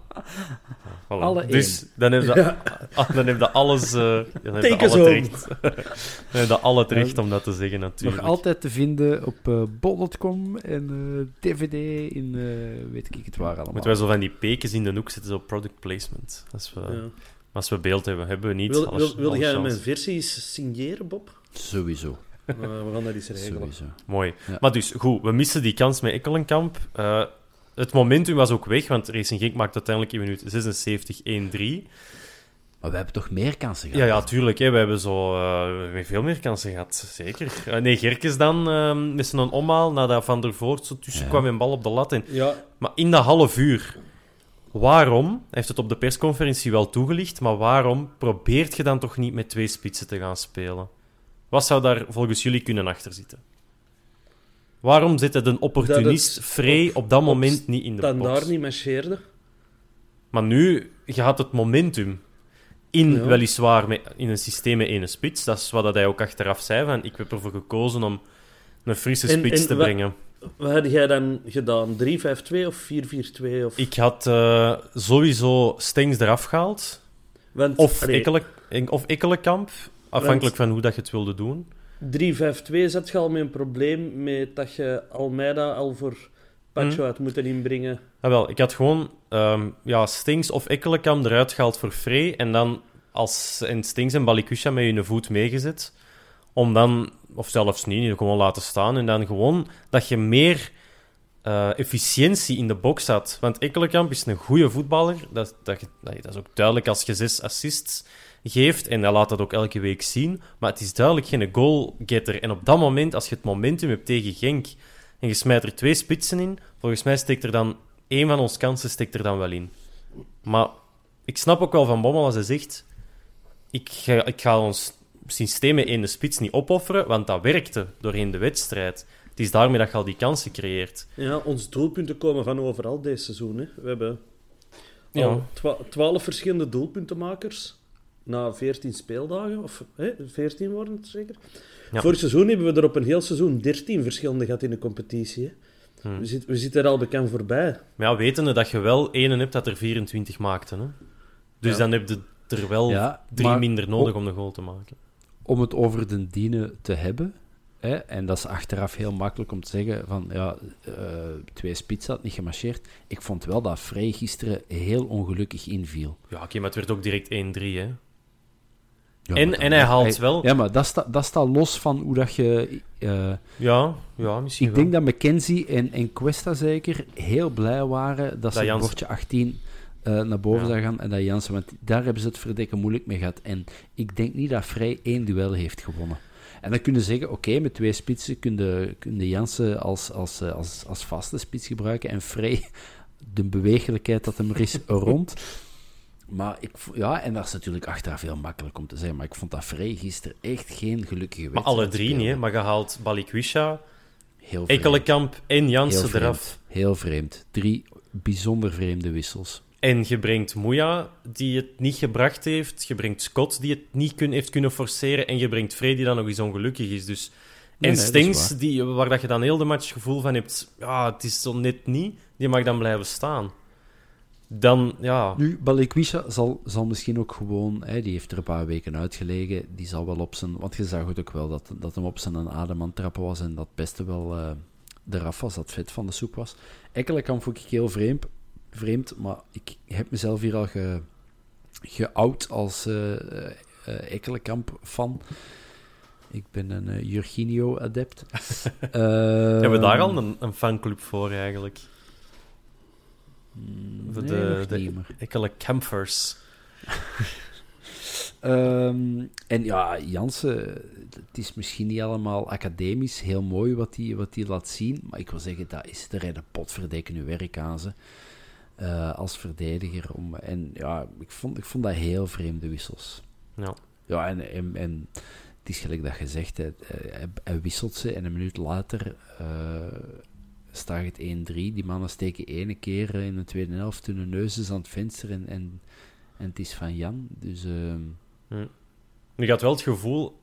voilà. Alle dus dan heb je, ah, dan heb je alles, eh dan alle home. recht. dan heb je alle het recht om dat te zeggen, Nog natuurlijk. altijd te vinden op eh bol.com en eh, DVD in eh, weet ik het waar allemaal. Moeten wij zo van die pekens in de hoek zetten, zo product placement. Als we, Ja. als we beeld hebben, hebben we niet. Wil, Alle- wil, wil jij chance. mijn versies signeren, Bob? Sowieso. Eh, we gaan dat eens regelen. Sowieso. Mooi. Ja. Maar dus, goed, we missen die kans met Ekkelenkamp. Het momentum was ook weg, want Racing Genk maakt uiteindelijk in minuut 76 1-3. Maar we hebben toch meer kansen gehad? Ja, ja, tuurlijk. Hè. We hebben zo eh, veel meer kansen gehad, zeker. Eh, nee, Gerkes dan eh, met zijn omhaal nadat Van der Voort zo tussen Ja. kwam en bal op de lat. En, Ja, maar in dat half uur, waarom, hij heeft het op de persconferentie wel toegelicht, maar waarom probeert je dan toch niet met twee spitsen te gaan spelen? Wat zou daar volgens jullie kunnen achterzitten? Waarom zit het een opportunist Dat het Frey op- op dat op moment niet in de dan box? daar niet marcheerde. Maar nu, je had het momentum. In, Ja. weliswaar, met, in een systeem met ene spits. Dat is wat hij ook achteraf zei. Van, ik heb ervoor gekozen om een frisse spits en te brengen. Wat had jij dan gedaan? 3-5-2 of 4-4-2? Of... Ik had eh, sowieso Stengs eraf gehaald. Want, Of, Ekkele, of Ekkelenkamp. Afhankelijk van hoe dat je het wilde doen. 3-5-2 zat je al met een probleem met dat je Almeida al voor Pacho Hm. had moeten inbrengen. Ah, wel, ik had gewoon ehm, ja, Stings of Ekkelenkamp eruit gehaald voor Frey. En dan als en Stings en Balikusha met je voet meegezet. Om dan, of zelfs niet, gewoon laten staan. En dan gewoon dat je meer eh, efficiëntie in de box had. Want Ekkelenkamp is een goede voetballer. Dat, dat, dat is ook duidelijk als je zes assists geeft. En hij laat dat ook elke week zien. Maar het is duidelijk geen goalgetter. En op dat moment, als je het momentum hebt tegen Genk en je smijt er twee spitsen in, volgens mij steekt er dan één van ons kansen steekt er dan wel in. Maar ik snap ook wel van Bommel als hij zegt: ik ga, ik ga ons systeem met één spits niet opofferen, want dat werkte doorheen de wedstrijd. Het is daarmee dat je al die kansen creëert. Ja, onze doelpunten komen van overal dit seizoen. Hè. We hebben Ja. al twa- 12 verschillende doelpuntenmakers na 14 speeldagen. Of hè, 14 worden het zeker. Ja. Vorig seizoen hebben we er op een heel seizoen 13 verschillende gehad in de competitie. Hè. Hmm. We, zitten, we zitten er al bekend voorbij. Maar ja, wetende dat je wel één hebt dat er 24 maakte. Hè? Dus Ja. dan heb je er wel Ja, drie minder nodig om de goal te maken. om het over de dienen te hebben, hè, en dat is achteraf heel makkelijk om te zeggen van ja, eh, twee spits had niet gemarcheerd. Ik vond wel dat Frey gisteren heel ongelukkig inviel. Ja, oké, maar het werd ook direct 1-3, hè. Ja, En- en hij haalt wel- Ja, maar dat staat dat staat los van hoe dat je... eh, Ja, ja misschien ik wel. denk dat McKenzie en, en Questa zeker heel blij waren dat, Dat ze het bordje 18 eh, naar boven Ja. zou gaan en dat Jansen, want daar hebben ze het verdekken moeilijk mee gehad. En ik denk niet dat Vrij één duel heeft gewonnen. En dan kunnen ze zeggen, oké, met twee spitsen kun je, kun Jansen als, als, eh, als, als vaste spits gebruiken en Vrij de bewegelijkheid dat hem er is rond. Maar ik, ja, en dat is natuurlijk achteraf heel makkelijk om te zeggen, maar ik vond dat Vrij gisteren echt geen gelukkige Maar wedstrijd alle drie niet, hè. Maar je haalt Balikwisha. Ekkelenkamp en Jansen eraf. Heel vreemd. Drie bijzonder vreemde wissels. En je brengt Moeja, die het niet gebracht heeft. Je brengt Scott, die het niet kun, heeft kunnen forceren. En je brengt Frey, die dan nog eens ongelukkig is. Dus... En nee, Stengs, waar. die, waar dat je dan heel de match gevoel van hebt... Ja, het is zo net niet. Die mag dan blijven staan. Dan, ja... Nu, Balikwisha zal, zal misschien ook gewoon... Hè, die heeft er een paar weken uitgelegen. Die zal wel op zijn... Want je zag het ook wel dat, dat hem op zijn adem aan trappen was. En dat beste wel eh eraf was. Dat vet van de soep was. Ekkelenkamp vond ik heel vreemd. Vreemd, maar ik heb mezelf hier al ge, geout als eh eh, Ekkelenkamp-fan. Ik ben een eh, Jurginio-adept. Hebben we daar al een, een fanclub voor, eigenlijk? Nee, de, nog de niet, maar- Ekkelenkampers. Ehm, en ja, Jansen, het is misschien niet allemaal academisch heel mooi wat hij wat die laat zien, maar ik wil zeggen, dat is de redde potverdekken nu werk aan ze. eh, als verdediger. Om, en ja, ik vond, ik vond dat heel vreemde wissels. Ja. Ja, en, en, en het is gelijk dat je zegt, hè, hij, hij wisselt ze en een minuut later eh, staat het 1-3. Die mannen steken ene keer in de tweede helft hun neus is aan het venster en, en, en het is van Jan. Dus ehm, Ik had wel het gevoel,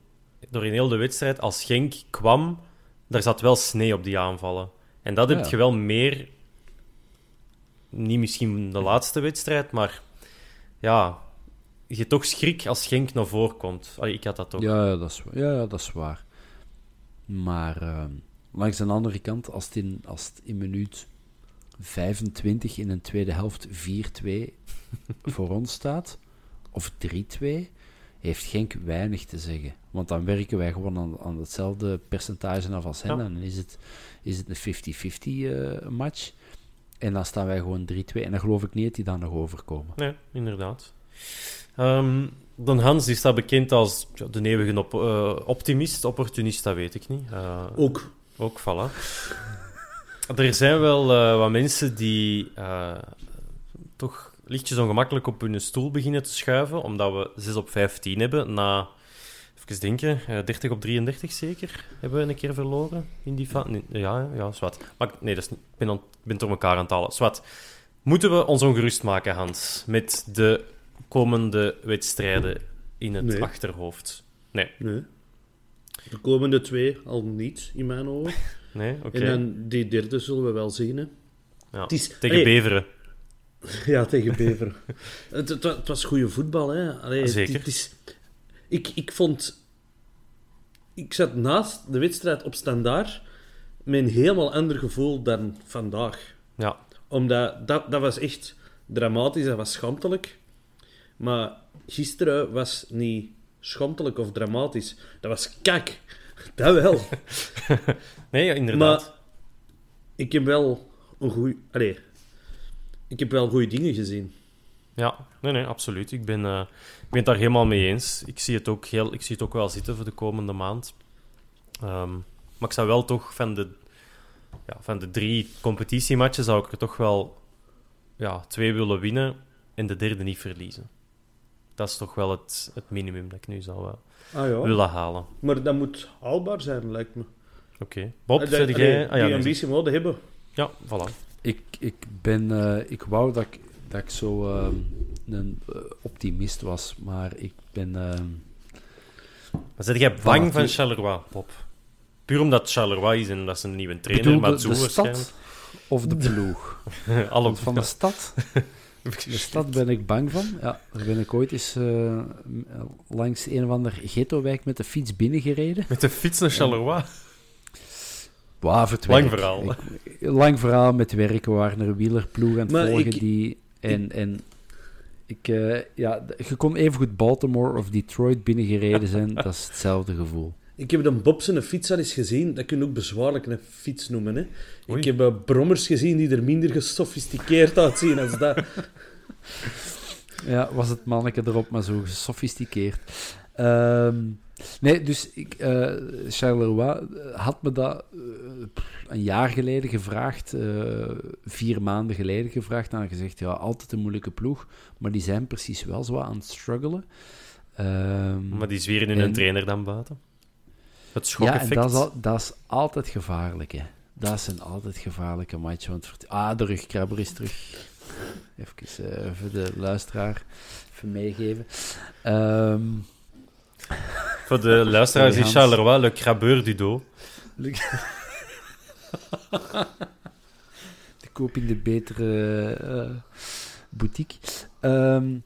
door in heel de wedstrijd, als Genk kwam, daar zat wel sneeuw op die aanvallen. En dat Ja, heb je wel meer... Niet misschien de laatste wedstrijd, maar... Ja, je toch schrik als Genk naar voren komt. Allee, ik had dat toch. Ja, ja, dat is, ja, dat is waar. Maar ehm, langs de andere kant, als het in, als het in minuut 25 in een tweede helft 4-2 voor ons staat, of 3-2, heeft Genk weinig te zeggen. Want dan werken wij gewoon aan, aan hetzelfde percentage af als hen. Ja. En dan is het, is het een 50-50 eh, match. En dan staan wij gewoon 3-2. En dan geloof ik niet dat die dan nog overkomen. Nee, inderdaad. Ehm dan Hans die staat bekend als ja, de eeuwige op, eh, optimist, opportunist, dat weet ik niet. Eh, Ook. Ook, voilà. er zijn wel eh, wat mensen die eh, toch lichtjes ongemakkelijk op hun stoel beginnen te schuiven, omdat we 6 op 15 hebben na, even denken, eh, 30 op 33 zeker, hebben we een keer verloren in die fa- nee, Ja, ja, zwart. Maar nee, dat is niet, ik ben, aan- ben door elkaar aan het halen. Zwart. Moeten we ons ongerust maken, Hans, met de komende wedstrijden in het Nee. achterhoofd? Nee, Nee. De komende twee al niet, in mijn ogen. nee, oké. En dan die derde zullen we wel zien. Hè. Ja, het is- Tegen. Beveren. Ja, tegen Bever. het, het, wa- het was goede voetbal, hè. Allee, Zeker. Het, is, ik, ik vond... Ik zat naast de wedstrijd op standaard met een helemaal ander gevoel dan vandaag. Ja, Omdat dat, dat was echt dramatisch, dat was schaamtelijk. Maar gisteren was niet schaamtelijk of dramatisch. Dat was kak. Dat wel. nee, ja, inderdaad. Maar ik heb wel een goeie... Allee, ik heb wel goede dingen gezien. Ja, nee, nee, absoluut. Ik ben, eh, ik ben het daar helemaal mee eens. Ik zie het ook, heel, ik zie het ook wel zitten voor de komende maand. Ehm, maar ik zou wel toch van de, ja, van de drie competitiematchen zou ik er toch wel ja, twee willen winnen en de derde niet verliezen. Dat is toch wel het, het minimum dat ik nu zou eh, Ah ja. willen halen. Maar dat moet haalbaar zijn, lijkt me. Oké. Bob, Eh, zeg dat- jij... allee, Ah, ja, die nee, ambitie moeten hebben. Ja, voilà. Ik, ik ben... eh, ik wou dat ik, dat ik zo ehm, een eh, optimist was, maar ik ben... ehm, Maar zit jij bang Voilà, van die- Charleroi, Bob? Puur omdat Charleroi is en dat is een nieuwe trainer, bedoel, de waarschijnlijk. stad of de ploeg? Alle van de stad, de stad ben ik bang van. Ja, daar ben ik ooit eens eh, langs een of ander ghettowijk met de fiets binnengereden. Met de fiets naar Charleroi. Het Lang verhaal. Ik- lang verhaal met werk. We waren er een wielerploeg aan het Maar volgen ik- die... En, en ik, eh, ja, je kon evengoed Baltimore of Detroit binnengereden zijn. dat is hetzelfde gevoel. Ik heb een Bob zijn fiets al eens gezien. Dat kun je ook bezwaarlijk een fiets noemen. Hè. Oei. Ik heb eh, brommers gezien die er minder gesofisticeerd uitzien als dat. Ja, was het manneke erop, maar zo gesofisticeerd. Ehm, nee, dus ik, eh, Charleroi had me dat een jaar geleden gevraagd, eh, vier maanden geleden gevraagd, en gezegd, ja, altijd een moeilijke ploeg, maar die zijn precies wel zo aan het struggelen. Ehm, Maar die zweren hun een En- trainer dan buiten. Het ja, en schokeffect. dat is, al- dat is altijd gevaarlijk, hè. Dat zijn altijd gevaarlijke matchen. Want ah, de rugkrabber is terug. Even eh, voor de luisteraar even meegeven. Ehm, Voor de luisteraars is. Charleroi le crabeur du dos. te koop in de betere eh, boutique. Ehm,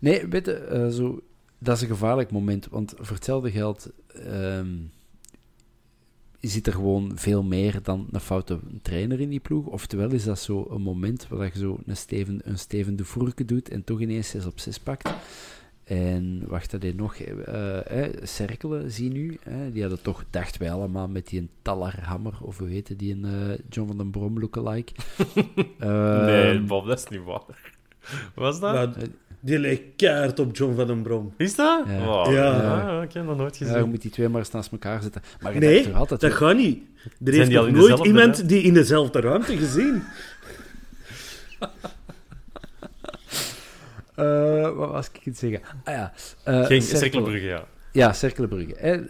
nee, weet je, eh, zo, dat is een gevaarlijk moment. Want voor hetzelfde geld ehm, zit er gewoon veel meer dan een foute trainer in die ploeg. Oftewel is dat zo een moment waar je zo een Steven, een Steven de Voerke doet en toch ineens 6 op 6 pakt. En wacht, dat hij nog eh eh, cirkelen, zie nu. hè, die hadden toch, dachten wij allemaal, met die een Tallarhammer, of hoe heette die, een eh, John van den Brom lookalike. Ehm, nee, Bob, dat is niet waar. Was dat? Maar die leek keihard op John van den Brom. Is dat? Ja. Wow. Ja. Ja, ik heb dat nooit Ja, gezien. je moet die twee maar eens naast elkaar zetten. Maar Nee, altijd... dat gaat niet. Er heeft die al nog nooit dezelfde iemand ruimte? die in dezelfde ruimte gezien. Eh, wat was ik het zeggen? Ah ja. eh, Geen cirkelen. cirkelbrugge, ja. Ja, Cerkelenbrugge. Hè.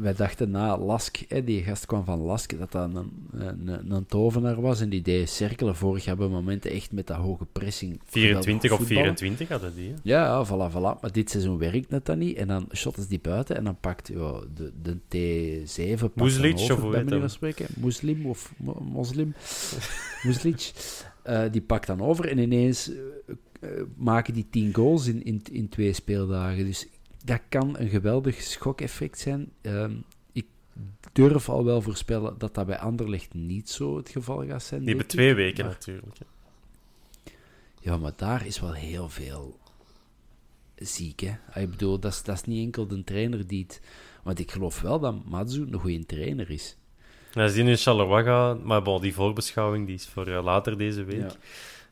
Wij dachten na Lask, hè, die gast kwam van Lask, dat dat een, een, een tovenaar was. En die deed Cerkelen vorig jaar bij momenten echt met dat hoge pressing. 24 of voetballen. 24 hadden die. hè. Ja, voilà, voilà. Maar dit seizoen werkt het dan niet. En dan shotten ze die buiten en dan pakt de, de T7 pakt Moeslic, of hoe heet van spreken. Moslim of mo- moslim. Moeslic. Eh, die pakt dan over en ineens eh, eh, maken die 10 goals in, in, in twee speeldagen. Dus dat kan een geweldig schokeffect zijn. Ehm, ik durf al wel voorspellen dat dat bij Anderlecht niet zo het geval gaat zijn. Die hebben twee weken Maar- natuurlijk. hè. ja, maar daar is wel heel veel ziek, hè. Ah, Ik bedoel, dat is, dat is niet enkel de trainer die het... Want ik geloof wel dat Matsu een goede trainer is. Ja, ze zien in Charleroi gaan, maar bon, die voorbeschouwing die is voor eh, later deze week. Ja.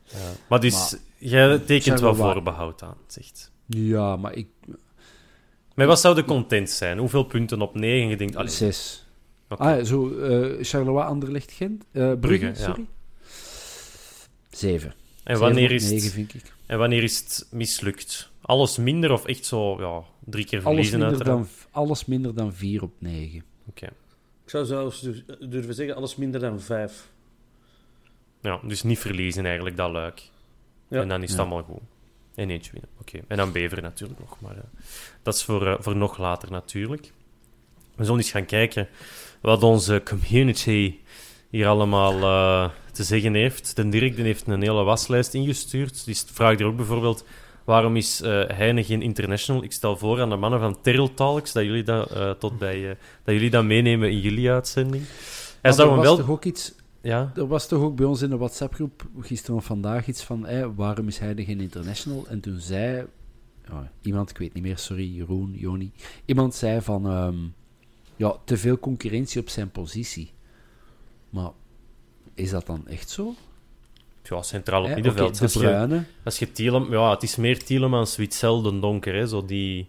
Ja. Maar dus, Maar- jij tekent wel voorbehoud aan, zegt. Ja, maar ik... Maar wat zou de content zijn? Hoeveel punten op 9? Je denkt, allee, Zes. oké. Ah, zo, eh Charleroi, Anderlecht, Gent. eh Brugge, Brugge, ja. sorry. Zeven. en, wanneer Zeven is op negen, het, vind ik. en wanneer is het mislukt? Alles minder of echt zo, ja, drie keer Alles verliezen minder, uiteraard? dan, alles minder dan vier op negen. Oké. Ik zou zelfs durven zeggen, alles minder dan vijf. Ja, dus niet verliezen eigenlijk, dat luik. Ja. En dan is het Ja. allemaal goed. En eentje winnen. Oké. En dan Bever natuurlijk nog. Maar eh, dat is voor, eh, voor nog later natuurlijk. We zullen eens gaan kijken wat onze community hier allemaal eh, te zeggen heeft. De Dirk heeft een hele waslijst ingestuurd. Die vraagt er ook bijvoorbeeld... Waarom is Heine geen international? Ik stel voor aan de mannen van Terrell Talks dat jullie dat, tot bij, dat, jullie dat meenemen in jullie uitzending. Hij zou hem wel... toch ook iets... Ja, Er was toch ook bij ons in de WhatsApp-groep gisteren of vandaag iets van waarom is hij er geen international? En toen zei ja, iemand, ik weet niet meer, sorry, Jeroen, Joni, iemand zei van ehm, ja, te veel concurrentie op zijn positie. Maar is dat dan echt zo? ja centraal op middenveld. oké, de Als je- Als je Thielem... Ja, het is meer Tielemans, Witzel, Den Donker, hè. Zo die,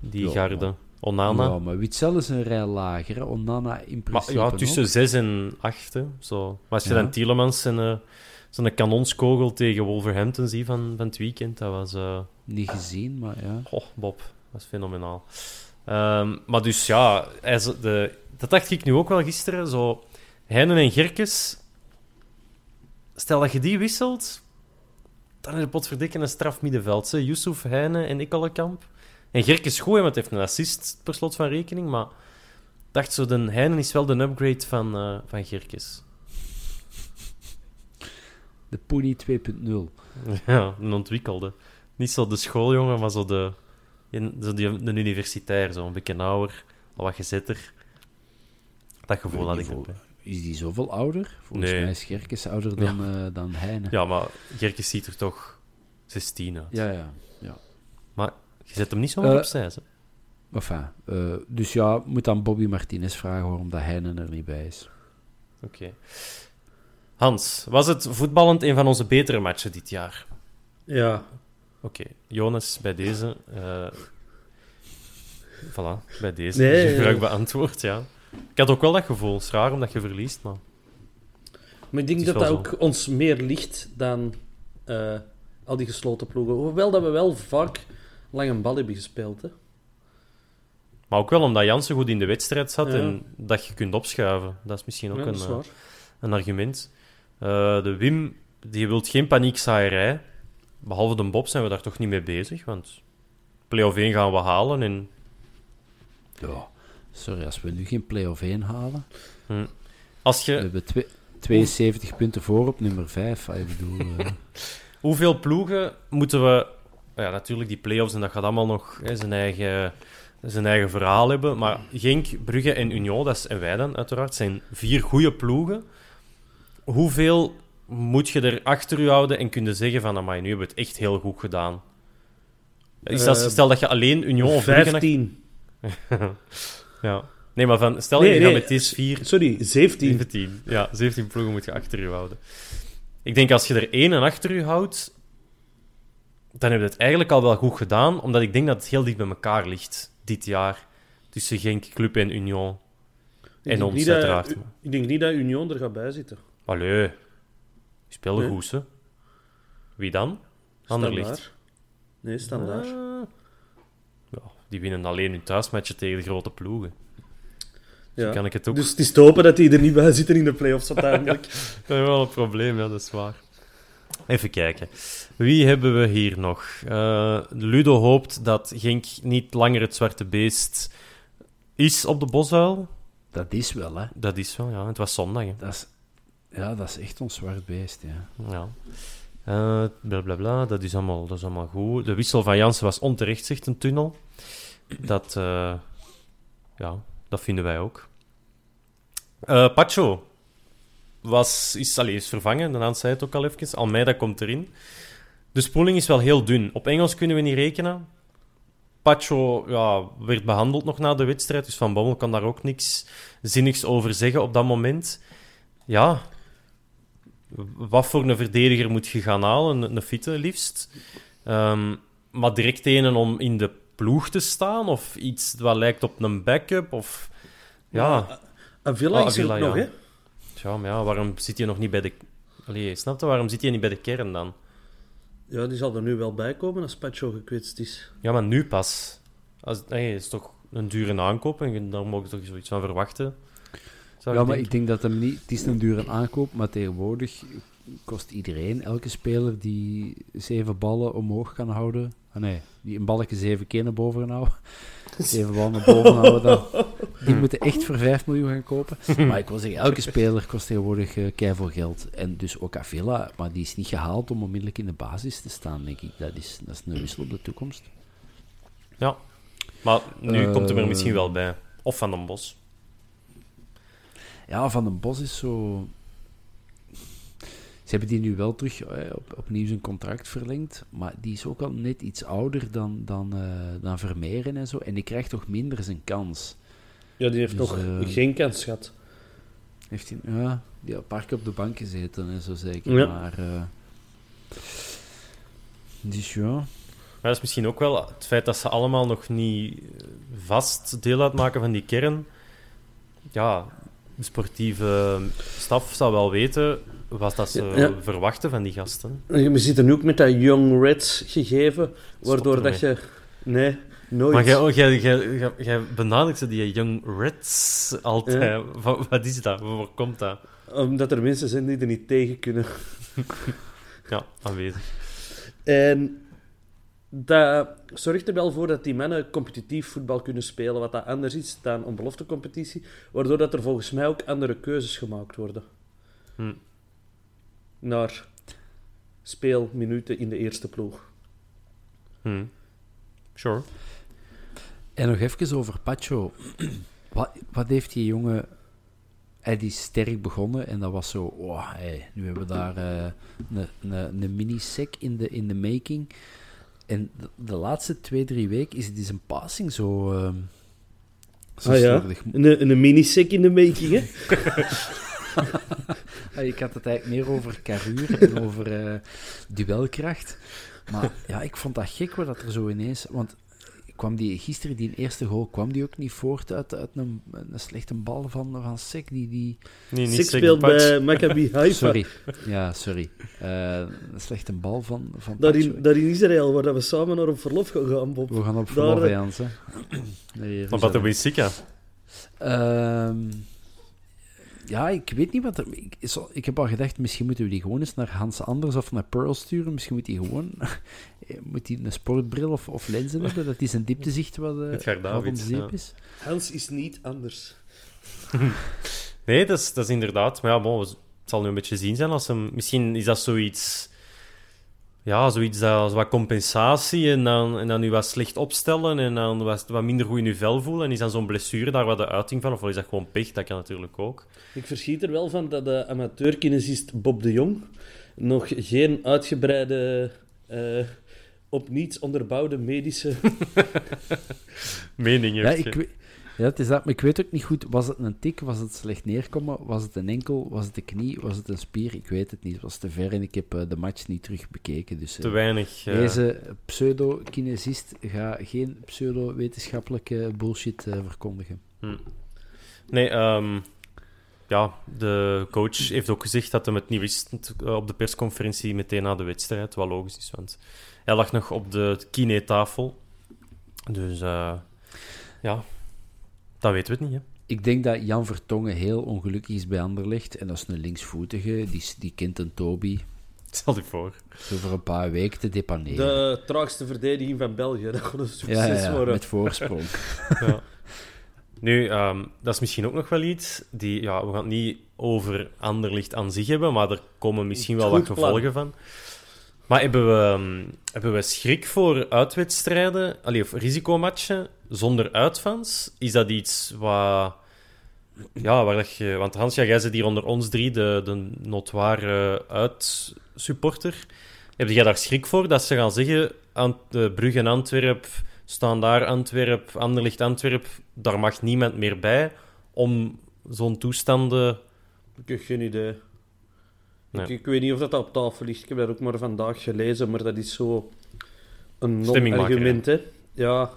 die Ja, garde. maar- Onana. ja, maar Witzel is een rij lager, hè. Onana in maar principe ja, tussen ook. 6 en 8, hè. Zo. Maar als je Ja. dan Tielemans en eh, zo'n kanonskogel tegen Wolverhampton ziet van, van het weekend, dat was... eh Niet gezien, maar ja. Oh, Bob. Dat is fenomenaal. Ehm, maar dus ja, hij de, dat dacht ik nu ook wel gisteren. Zo, Heinen en Gerkes. Stel dat je die wisselt, dan is het potverdikke een straf middenveld. Yusuf, Heinen en Ikkelenkamp. En Gerkes goed, hè, want hij heeft een assist per slot van rekening. Maar ik dacht zo, de Heinen is wel de upgrade van, eh van Gerkes. De Poenie 2.0. Ja, een ontwikkelde. Niet zo de schooljongen, maar zo de, zo die, de universitair. Zo een beetje ouder, al wat gezetter. Dat gevoel had ik erbij. Is die zoveel ouder? Volgens Nee. mij is Gerkes ouder dan, eh dan Heine. Ja, maar Gerkes ziet er toch 16 uit. ja. ja. Je zet hem niet zomaar Eh, opzij. Hè? Enfin, eh, dus ja, moet dan Bobby Martinez vragen waarom dat Heinen er niet bij is. Oké. Hans, was het voetballend een van onze betere matchen dit jaar? Ja, Oké, Jonas, bij deze. eh voilà, bij deze. Nee, je ja. vraag beantwoord, ja. Ik had ook wel dat gevoel. Het is raar omdat je verliest, maar. maar ik denk dat dat ook ons meer ligt dan eh, al die gesloten ploegen. Hoewel dat we wel vaak lang een bal hebben gespeeld. Hè. Maar ook wel omdat Jansen goed in de wedstrijd zat Ja. en dat je kunt opschuiven. Dat is misschien ook Ja, een, dat is eh, een argument. Eh, de Wim, die wil geen paniekzaaierij. Behalve de Bob zijn we daar toch niet mee bezig, want play-off 1 gaan we halen en Ja, sorry, als we nu geen play-off 1 halen. als We je... hebben twee- 72 punten voor op nummer 5. Ik bedoel, eh, Hoeveel ploegen moeten we... Ja, natuurlijk, die play-offs en dat gaat allemaal nog hè, zijn, eigen, zijn eigen verhaal hebben. Maar Genk, Brugge en Union, dat is, en wij dan uiteraard, zijn vier goede ploegen. Hoeveel moet je er achter u houden en kunnen zeggen van, amai, nu hebben we het echt heel goed gedaan? Is dat, Eh, stel dat je alleen Union of Brugge... achter- 15. Ja. Nee, maar van, stel Nee, je nee, gaat met deze vier... Sorry, 17. 17. Ja, 17 ploegen moet je achter je houden. Ik denk als je er één en achter je houdt, dan heb je het eigenlijk al wel goed gedaan, omdat ik denk dat het heel dicht bij elkaar ligt dit jaar. Tussen Genk, Club en Union. Ik En ons dat- uiteraard. Ik denk niet dat Union er gaat bij zitten. Allee, speelde Nee. goed, hè. Wie dan? Anderlicht. Standaard. Nee, standaard. Ah. Ja, die winnen alleen hun thuismatchen tegen de grote ploegen. Ja. kan ik het ook. Dus het is te hopen dat die er niet bij zitten in de play-offs uiteindelijk. Dat is wel een probleem, ja, dat is waar. Even kijken. Wie hebben we hier nog? Eh, Ludo hoopt dat Genk niet langer het zwarte beest is op de bosuil. Dat is wel, hè. Dat is wel, ja. Het was zondag, hè. Dat is, ja, dat is echt ons zwart beest, ja. Ja. Eh bla bla bla, dat is, allemaal, dat is allemaal goed. De wissel van Jansen was onterecht, zegt een tunnel. Dat, eh, ja, dat vinden wij ook. Eh Pacho was, is, is vervangen, de zei het ook al even. Almeida komt erin. De spoeling is wel heel dun. Op Engels kunnen we niet rekenen. Pacho ja, werd behandeld nog na de wedstrijd, dus Van Bommel kan daar ook niks zinnigs over zeggen op dat moment. Ja, wat voor een verdediger moet je gaan halen? Een, een fitte liefst. Ehm, maar direct een om in de ploeg te staan? Of iets wat lijkt op een backup? Of... Ja, Ah, is er Avila, ook nog, ja. hè? ja, maar ja, waarom zit je nog niet bij de... Allee, snap je? Waarom zit je niet bij de kern dan? Ja, die zal er nu wel bij komen als Pacho gekwetst is. Ja, maar nu pas. Als, nee, het is toch een dure aankoop en daar mogen toch zoiets van verwachten. Zou Ja, ik maar denken. ik denk dat hem niet... Het is een dure aankoop, maar tegenwoordig kost iedereen, elke speler die zeven ballen omhoog kan houden... Ah, nee, die een balletje zeven keer naar boven kan houden. Zeven ballen naar boven houden, dan, die moeten echt voor 5 miljoen gaan kopen. Maar ik wil zeggen, elke speler kost tegenwoordig uh, keiveel geld. En dus ook Avila, maar die is niet gehaald om onmiddellijk in de basis te staan, denk ik. Dat is, dat is een wissel op de toekomst. Ja, maar nu Eh, komt hem er misschien wel bij. Of Van den Bos. Ja, Van den Bos is zo... Ze hebben die nu wel terug eh, op, opnieuw zijn contract verlengd, maar die is ook al net iets ouder dan, dan, dan Vermeeren en zo. En die krijgt toch minder zijn kans. Ja, die heeft Dus, nog eh, geen kans gehad. Heeft hij, ja, die had een paar keer op de bank gezeten en zo zeker. Ja. Maar, eh, dus ja. Maar dat is misschien ook wel het feit dat ze allemaal nog niet eh, vast deel uitmaken van die kern. Ja, de sportieve staf zou wel weten wat dat ze Ja, verwachten van die gasten. We zitten nu ook met dat Young Reds gegeven, waardoor dat je... Nee, nooit. Maar jij, oh, jij, jij, jij, jij benadrukt ze die Young Reds altijd. Wat, wat is dat? Waar komt dat? Omdat er mensen zijn die er niet tegen kunnen. Ja, aanwezig. En dat zorgt er wel voor dat die mannen competitief voetbal kunnen spelen, wat dat anders is dan een beloftecompetitie, waardoor dat er volgens mij ook andere keuzes gemaakt worden. Hm. Naar speelminuten in de eerste ploeg. Hm. Sure. En nog even over Pacho. Wat, wat heeft die jongen... Hij is sterk begonnen en dat was zo... Oh, hey, nu hebben we daar eh, een, mini-sec in de, in de making. En de, de laatste twee, drie weken is het is een passing zo... ehm, zo Ah ja, een, een mini-sec in de making, hè? Ik had het eigenlijk meer over karuur en over eh, duelkracht. Maar ja, ik vond dat gek wat dat er zo ineens... Want kwam die, gisteren, die eerste goal, kwam die ook niet voort uit, uit een, een slechte bal van, van Sek? Die, die... Nee, Sek speelt bij Maccabi Haifa. Sorry. Ja, sorry. Eh, een slechte bal van, van Daar in, daar in Israël, waar dat we samen naar op verlof gaan gaan, Bob. We gaan op Daar, verlof, hè, Jans, hè. Nee, Van Pato Benfica. Ehm, ja, ik weet niet wat er... Ik, ik heb al gedacht, misschien moeten we die gewoon eens naar Hans Anders of naar Pearl sturen. Misschien moet hij gewoon... moet hij een sportbril of, of lenzen hebben, dat hij zijn dieptezicht wat, eh, Edgar wat om zeep ja. is. Hans is niet anders. Nee, dat is, dat is inderdaad. Maar ja, bon, het zal nu een beetje zien zijn als hem. Misschien is dat zoiets. Ja, zoiets als wat compensatie en dan, en dan u wat slecht opstellen en dan wat, wat minder goed in uw vel voelen. En is dan zo'n blessure daar wat de uiting van? Of is dat gewoon pech? Dat kan natuurlijk ook. Ik verschiet er wel van dat de amateurkinesist Bob de Jong nog geen uitgebreide, eh, op niets onderbouwde medische... Mening Ja, ik, weet- ja, het is dat, maar ik weet ook niet goed. Was het een tik? Was het slecht neerkomen? Was het een enkel? Was het een knie? Was het een spier? Ik weet het niet. Het was te ver en ik heb eh, de match niet terug bekeken. Dus, eh, Te weinig. eh, Deze pseudo-kinesist gaat geen pseudo-wetenschappelijke bullshit verkondigen. Nee, ehm, ja, de coach heeft ook gezegd dat hij het niet wist eh, op de persconferentie meteen na de wedstrijd. Wat logisch is, want hij lag nog op de kinetafel. Dus eh, ja, dat weten we het niet. Hè. Ik denk dat Jan Vertongen heel ongelukkig is bij Anderlecht. En dat is een linksvoetige, die, die kent een Toby. Stel je voor. Zo voor een paar weken te depaneren. De traagste verdediging van België. Dat gaat een succes ja, ja, worden. met voorsprong. Ja. Nu, ehm, dat is misschien ook nog wel iets. Die, ja, we gaan het niet over Anderlicht aan zich hebben, maar er komen misschien wel wat plan. gevolgen van. Maar hebben we, ehm, hebben we schrik voor uitwedstrijden, allee, of risicomatchen zonder uitfans? Is dat iets wat... Ja, waar dat je... Want Hans, ja, jij zit hier onder ons drie, de, de notoire uitsupporter. Heb jij daar schrik voor dat ze gaan zeggen, aan de Brugge en Antwerp, staan daar Antwerp, Anderlicht Antwerp, daar mag niemand meer bij om zo'n toestanden... Ik heb geen idee. Nee. Ik, ik weet niet of dat op tafel ligt. Ik heb dat ook maar vandaag gelezen, maar dat is zo een non-argument. Ja.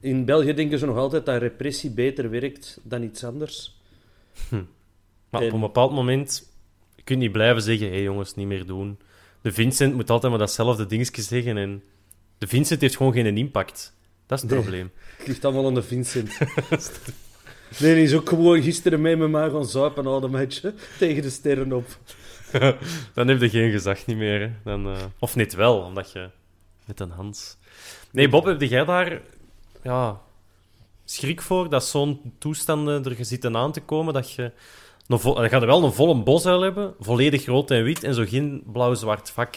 In België denken ze nog altijd dat repressie beter werkt dan iets anders. Maar op En- een bepaald moment kun je niet blijven zeggen, hé hey jongens, niet meer doen. De Vincent moet altijd maar datzelfde dingetje zeggen en de Vincent heeft gewoon geen impact. Dat is het Nee. probleem. Het ligt allemaal aan de Vincent. nee, die is ook gewoon gisteren mee met mij gaan zuipen na de match hè, tegen de sterren op. Dan heb je geen gezag niet meer. Hè. Dan, eh, Of net wel, omdat je met een Hans... Nee, Bob, heb jij daar ja, schrik voor dat zo'n toestanden er zitten aan te komen? Dat je... Vo... Dan gaat er wel een volle bosuil hebben, volledig rood en wit, en zo geen blauw-zwart vak.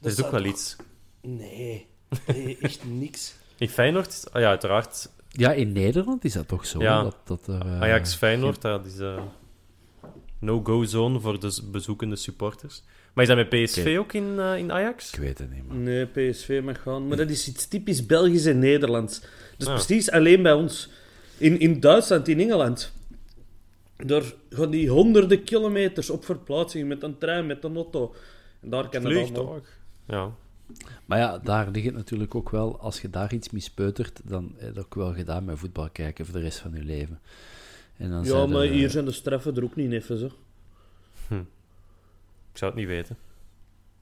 Dat, is ook wel toch- iets. Nee, nee, echt niks. In Feyenoord, ah ja, uiteraard. Ja, in Nederland is dat toch zo? Ja. Dat, dat er, eh, Ajax-Feyenoord, dat is eh no-go-zone voor de bezoekende supporters. Maar is dat met PSV ook in, eh, in Ajax? Ik weet het niet, man. Nee, PSV mag gaan. Maar dat is iets typisch Belgisch en Nederlands. Dat is Ja. precies alleen bij ons. In, in Duitsland, in Engeland. Daar gaan die honderden kilometers op verplaatsing met een trein, met een auto. En daar kan het allemaal. Ja. Maar ja, daar ligt het natuurlijk ook wel, als je daar iets mispeutert, dan heb je ook wel gedaan met voetbal kijken voor de rest van je leven. En dan Ja, maar er, hier eh, zijn de straffen er ook niet even zo. Ik zou het niet weten.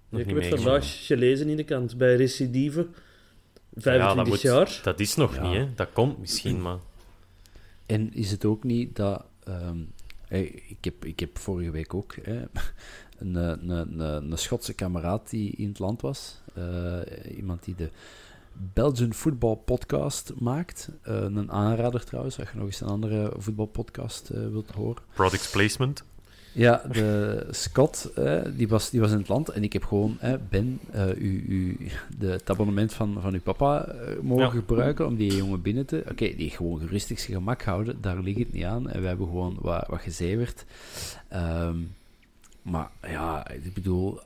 Nog Ik niet heb het vandaag gelezen in de kant. Bij recidive, 25 Ja, dat, moet- jaar. dat is nog Ja. niet, hè. Dat komt misschien, maar... En is het ook niet dat... ehm, hey, ik, heb, ik heb vorige week ook hè, een, eh, een, een, een Schotse kameraad die in het land was. Eh, iemand die de Belgian Football Podcast maakt. Eh, een aanrader trouwens, als je nog eens een andere voetbalpodcast wilt horen. Product placement. Ja, de Scott, eh, die, was, die was in het land en ik heb gewoon, eh, Ben, eh, u, u, de, het abonnement van, van uw papa mogen Ja. gebruiken om die jongen binnen te... Oké, die gewoon gerustig zijn gemak houden, daar ligt het niet aan. En we hebben gewoon wat, wat gezeverd. Ehm, maar ja, ik bedoel,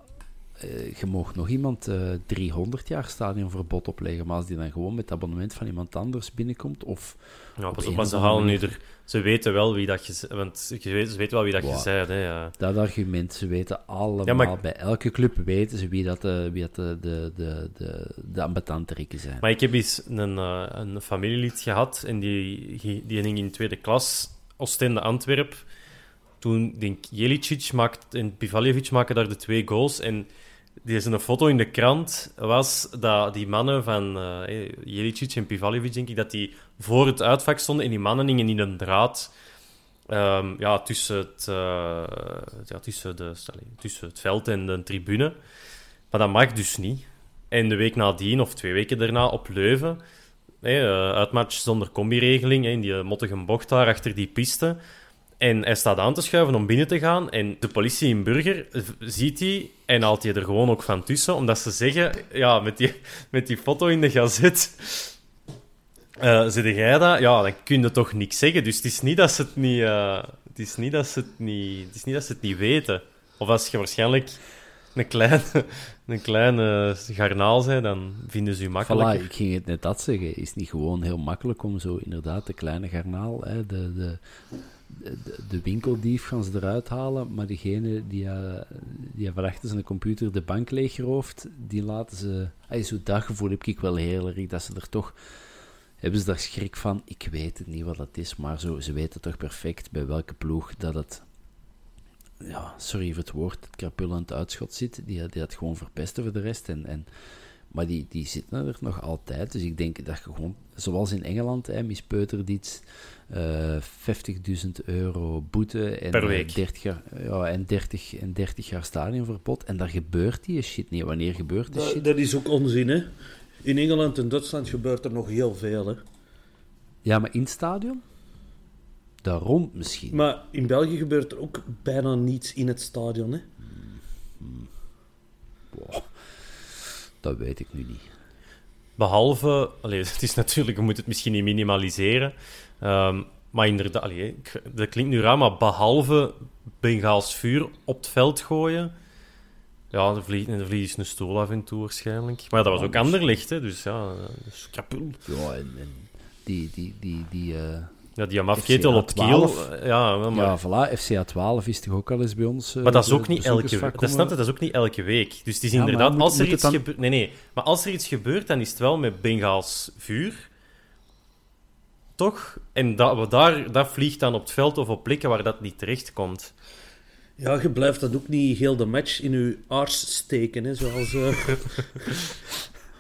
eh, je mag nog iemand eh 300 jaar stadionverbod opleggen, maar als die dan gewoon met het abonnement van iemand anders binnenkomt, of... Ja, pas op, maar ze halen nu er... Ze weten wel wie dat je... Want je weet, ze weten wel wie dat je zei, hè. Ja. Dat argument, ze weten allemaal, Ja, maar- bij elke club weten ze wie dat de, wie dat de, de, de, de, de zijn. Maar ik heb eens een, eh, een familielid gehad en die, die ging in tweede klas Oostende Antwerp. Toen, denk Jelicic maakt en Pivaljevic maken daar de twee goals. En is een foto in de krant was dat die mannen van eh Jelicic en Pivaljevic, denk ik, dat die voor het uitvak stonden en die mannen hingen in een draad ehm, ja, tussen, het, eh, ja, tussen, de, tussen het veld en de tribune. Maar dat mag dus niet. En de week nadien, of twee weken daarna, op Leuven, hè, eh, uitmatch zonder combiregeling, hè, in die mottige bocht daar achter die piste. En hij staat aan te schuiven om binnen te gaan. En de politie in Burger eh, ziet hij en haalt hij er gewoon ook van tussen. Omdat ze zeggen, ja, met die, met die foto in de gazet... eh zit jij dat? Ja, dan kun je toch niks zeggen. Dus het is niet dat ze het niet... eh, het, is niet dat ze het niet het is niet dat ze het niet weten. Of als je waarschijnlijk een kleine, een kleine garnaal bent, dan vinden ze je makkelijker. Voilà, ik ging het net dat zeggen. Is het niet gewoon heel makkelijk om zo inderdaad de kleine garnaal, hè, de, de, de, winkeldief gaan ze eruit halen, maar degene die, eh, die van achter zijn computer de bank leegrooft, die laten ze... Ay, zo dat gevoel heb ik wel heel erg, dat ze er toch... Hebben ze daar schrik van? Ik weet het niet wat dat is, maar zo, ze weten toch perfect bij welke ploeg dat het... Ja, sorry voor het woord, het krapul aan het uitschot zit. Die, die had gewoon verpesten voor de rest. En, en Maar die, die zitten er nog altijd. Dus ik denk dat je gewoon, zoals in Engeland, hè, Miss Peuterdiets, eh 50.000 euro boete en, Per eh, week. 30 jaar, ja, en, 30, en 30 jaar stadionverbod. En daar gebeurt die shit niet. Wanneer gebeurt die Dat, shit? dat is ook onzin, hè. In Engeland en Duitsland gebeurt er nog heel veel, hè. Ja, maar in het stadion? Daar rond misschien. Maar in België gebeurt er ook bijna niets in het stadion, hè. Wow. Dat weet ik nu niet. Behalve, allee, het is natuurlijk, je moet het misschien niet minimaliseren. Ehm, maar inderdaad, allee, dat klinkt nu raar, maar behalve Bengaals vuur op het veld gooien. Ja, er vliegt, er vliegt een stoel af en toe waarschijnlijk. Maar dat was ook Anderlecht, hè, dus ja, dus kapul. Ja, en, en die, die, die, die, eh, Ja, die mafketel op kiel. 12. eh, Ja, maar, ja, voilà, FCA 12 is toch ook al eens bij ons. eh, maar dat is ook niet elke week. Dat, snap je, dat is ook niet elke week. Dus het is Ja, inderdaad, moet- als er iets dan- gebeurt... Nee, nee. Maar als er iets gebeurt, dan is het wel met Bengaals vuur. Toch? En dat, daar, dat vliegt dan op het veld of op plekken waar dat niet terecht komt. Ja, je blijft dat ook niet heel de match in je aars steken, hè, zoals eh,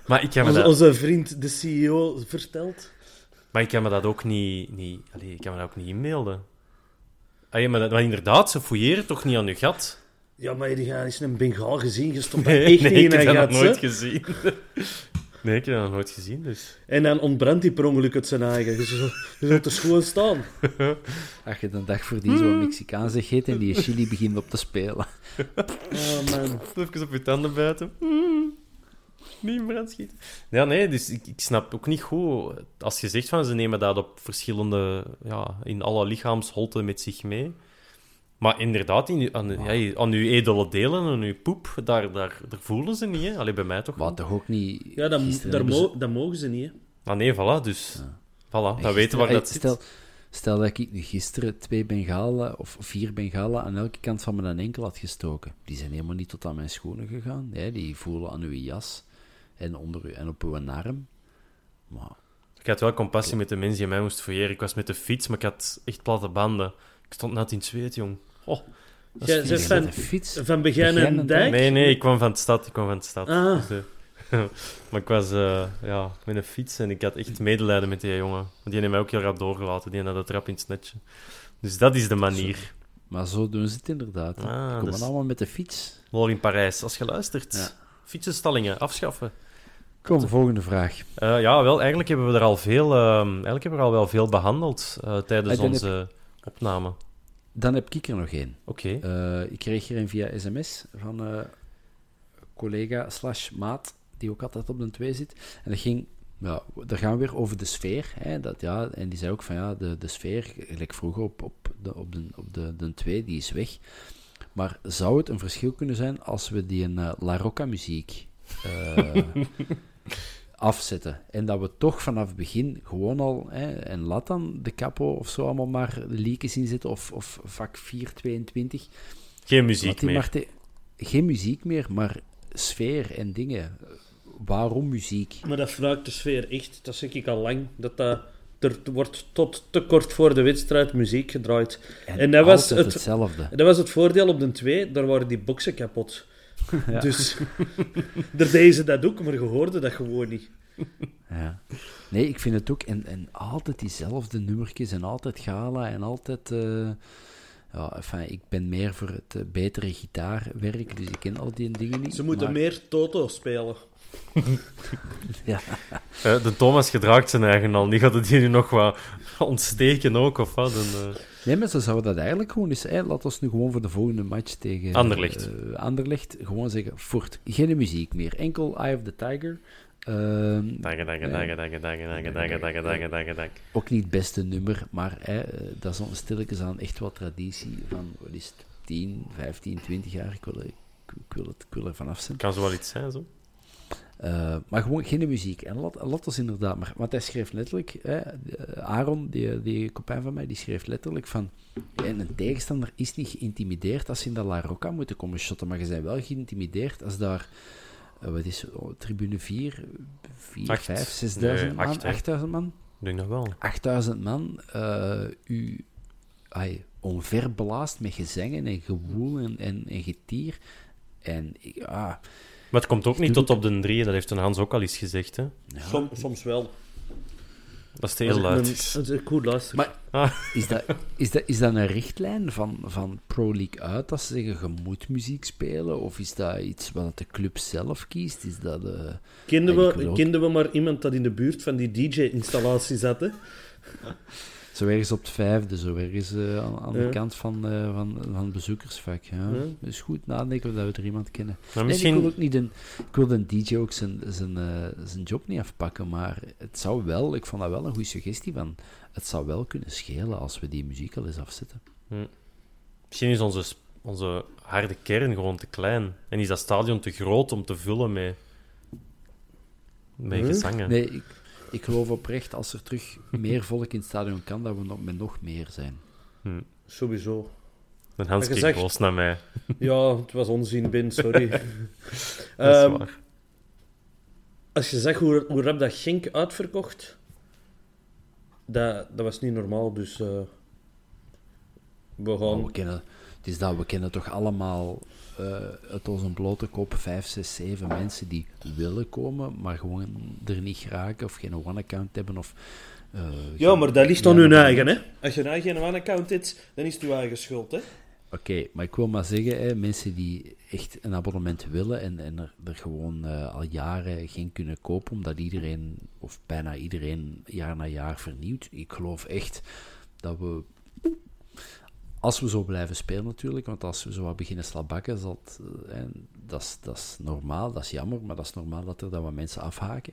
Maar ik kan me dat, onze vriend, de CEO, vertelt. maar ik kan me dat ook niet... niet allee, ik kan me dat ook niet inbeelden. Allee, maar, dat, maar inderdaad, ze fouilleren toch niet aan je gat? Ja, maar die gaan eens een bengaal gezien, je stopt dat Nee, echt nee, niet ik heb dat gat, nog nooit gezien. Nee, ik heb dat nog nooit gezien, dus... En dan ontbrandt die per ongeluk het zijn eigen. Je zult, je zult er gewoon staan. Als je een dag voor die zo'n Mexicaanse geet en die chili begint op te spelen. Oh man. Even op je tanden bijten. Mm. Niet in brand schieten. Ja, nee, dus ik, ik snap ook niet goed... Als je zegt van ze nemen dat op verschillende... Ja, in alle lichaamsholten met zich mee. Maar inderdaad, in, aan, ja, aan uw edele delen en uw poep, daar, daar, daar voelen ze niet, hè. Allee, bij mij toch Wat toch ook niet... Ja, dat, daar hebben ze- mo- dat mogen ze niet, hè. Ah nee, voilà, dus... Voilà, dan weten we waar dat zit. stel, stel dat ik nu gisteren twee bengalen, of vier bengalen, aan elke kant van mijn enkel had gestoken. Die zijn helemaal niet tot aan mijn schoenen gegaan. hè. Die voelen aan uw jas en, onder u, en op uw arm. Maar Ik had wel compassie met de mensen die mij moesten fouilleren. Ik was met de fiets, maar ik had echt platte banden. Ik stond net in het zweet, jong. Oh, dat is Jij van, bent een fiets. van Begijn Begijn en Dijk? Nee, nee, ik kwam van de stad. Ik kwam van de stad. Ah. Dus, eh, maar ik was eh, ja, met een fiets en ik had echt medelijden met die jongen. Want die heeft mij ook heel rap doorgelaten. Die had de trap in het snetje. Dus dat is de manier. Maar zo doen ze het inderdaad. Ah, komen dus- allemaal met de fiets. Lor in Parijs, als je luistert. Ja. Fietsenstallingen, afschaffen. Kom, volgende vraag. Eh, ja, wel, eigenlijk hebben we er al veel, ehm, eigenlijk hebben we er al wel veel behandeld eh, tijdens onze opname. Dan heb ik er nog één. Oké. Eh, ik kreeg hier een via sms van eh collega slash maat, die ook altijd op de 2 zit. En dat ging, ja, daar gaan we weer over de sfeer. Hè, dat, ja, en die zei ook van ja, de, de sfeer, gelijk vroeger op, op de, op de, op de, de 2, die is weg. Maar zou het een verschil kunnen zijn als we die een eh, La Rocca muziek afzetten? En dat we toch vanaf het begin gewoon al, hè, en laat dan de capo of zo allemaal maar de leakjes inzetten, of, of vak 422. Geen muziek die meer. geen muziek meer, maar sfeer en dingen. Waarom muziek? Maar dat vraagt de sfeer echt. Dat zeg ik al lang. Dat dat... Er wordt tot te kort voor de wedstrijd muziek gedraaid. En dat was het- hetzelfde. Dat was het voordeel op de 2. Daar waren die boksen kapot. Ja. Dus daar deden ze dat ook, maar je hoorde dat gewoon niet. Ja. Nee, ik vind het ook. En, en altijd diezelfde nummertjes en altijd gala en altijd. eh, ja, enfin, ik ben meer voor het eh, betere gitaarwerk, dus ik ken al die dingen niet. Ze moeten maar- meer Toto spelen. Ja. Eh, de Thomas gedraagt zijn eigen al. Die gaat het hier nu nog wat ontsteken ook, of wat? En, eh, Nee, mensen, zouden dat eigenlijk gewoon eens... laten laat ons nu gewoon voor de volgende match tegen... Anderlecht. Eh, Anderlecht gewoon zeggen, voort, geen muziek meer. Enkel Eye of the Tiger. Dank, dank, dank, Ook niet het beste nummer, maar hè, eh, dat is stilletjes aan echt wat traditie van, wat is het, 10, 15, 20 jaar. Ik wil, eh, ik wil, het, ik er vanaf zijn. Kan zo wel iets zijn, zo? Eh, maar gewoon geen muziek. En ons inderdaad... Maar, want hij schreef letterlijk... Hè, eh, Aaron, die, die kopijn van mij, die schreef letterlijk van... En een tegenstander is niet geïntimideerd als ze in de La Rocca moeten komen shotten, maar je bent wel geïntimideerd als daar... eh, wat is oh, tribune 4, 4, Acht. 5, 6000 Nee, man? acht, hè. 8000 man? Ik denk dat wel. 8000 man u ai, onverbelaast met gezangen en gewoel en, en, en getier. En ja, Maar het komt ook niet tot op de drie, dat heeft een Hans ook al eens gezegd. Hè? Som- soms wel. Dat is heel ik luid. is. Als ik goed luister. Maar- Ah, Is dat, is, dat, is dat een richtlijn van, van Pro League uit dat ze zeggen je moet muziek spelen? Of is dat iets wat de club zelf kiest? Is dat, eh, kenden, we, ook- kenden we maar iemand dat in de buurt van die DJ-installatie zat, hè? Zo ergens op het vijfde, zo ergens eh, aan, aan Ja. de kant van, eh, van, van het bezoekersvak? Ja. Ja. Dus goed nadenken dat we er iemand kennen. maar Nee, misschien... ik wil ook niet een, ik wil een DJ ook zijn, zijn, eh, zijn job niet afpakken, maar het zou wel, ik vond dat wel een goede suggestie van, het zou wel kunnen schelen als we die muziek al eens afzetten. Misschien is onze, onze harde kern gewoon te klein. En is dat stadion te groot om te vullen met, met gezangen. Nee, ik, ik geloof oprecht als er terug meer volk in het stadion kan, dat we nog, met nog meer zijn. Sowieso. Dan Hans zegt- boos naar mij. Ja, het was onzin, Ben, sorry. Dat Ehm, is waar. als je zegt hoe, hoe rap dat Genk uitverkocht, dat, dat was niet normaal, dus... eh, we gaan... Oh, we kennen, het is dat, we kennen toch allemaal eh uit onze blote kop vijf, zes, zeven mensen die willen komen, maar gewoon er niet geraken of geen one-account hebben of... eh, Ja, geen- maar dat ligt geen aan hun eigen, hè. Als je een eigen one-account hebt, dan is het je eigen schuld, hè. Oké, maar ik wil maar zeggen, hè, mensen die echt een abonnement willen en, en er, er gewoon eh, al jaren geen kunnen kopen, omdat iedereen, of bijna iedereen, jaar na jaar vernieuwt. Ik geloof echt dat we, als we zo blijven spelen natuurlijk, want als we zo wat beginnen slabakken, zal het, eh, hè, dat, is, dat is normaal, dat is jammer, maar dat is normaal dat er dan wat mensen afhaken.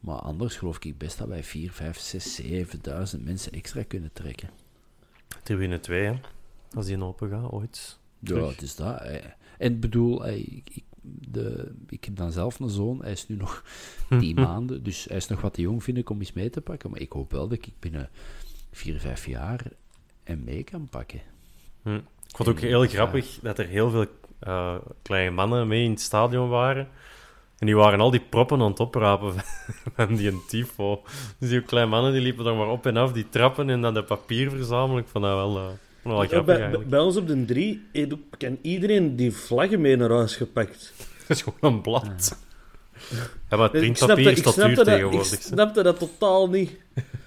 Maar anders geloof ik best dat wij 4, 5, 6, 7000 mensen extra kunnen trekken. Tribune 2, hè. Als die open gaat, ooit. Ja, het is dat. hè. En ik bedoel, ik, de, ik heb dan zelf een zoon, hij is nu nog tien maanden, dus hij is nog wat te jong, vind ik, om eens mee te pakken. Maar ik hoop wel dat ik binnen vier, vijf jaar hem mee kan pakken. Hm. Ik vond het ook heel Ja. grappig dat er heel veel eh, kleine mannen mee in het stadion waren. En die waren al die proppen aan het oprapen van die tifo. Dus die kleine mannen die liepen er maar op en af, die trappen en dan de papier verzamelen. Ik vond dat wel, eh, vond dat wel Ja, grappig bij, eigenlijk. bij ons op de drie kan iedereen die vlaggen mee naar huis gepakt. Dat is gewoon een blad. Ja, maar het Ik printpapier snapte, is ik, tot duur snapte dat, ik tegenwoordig. hè. snapte dat totaal niet.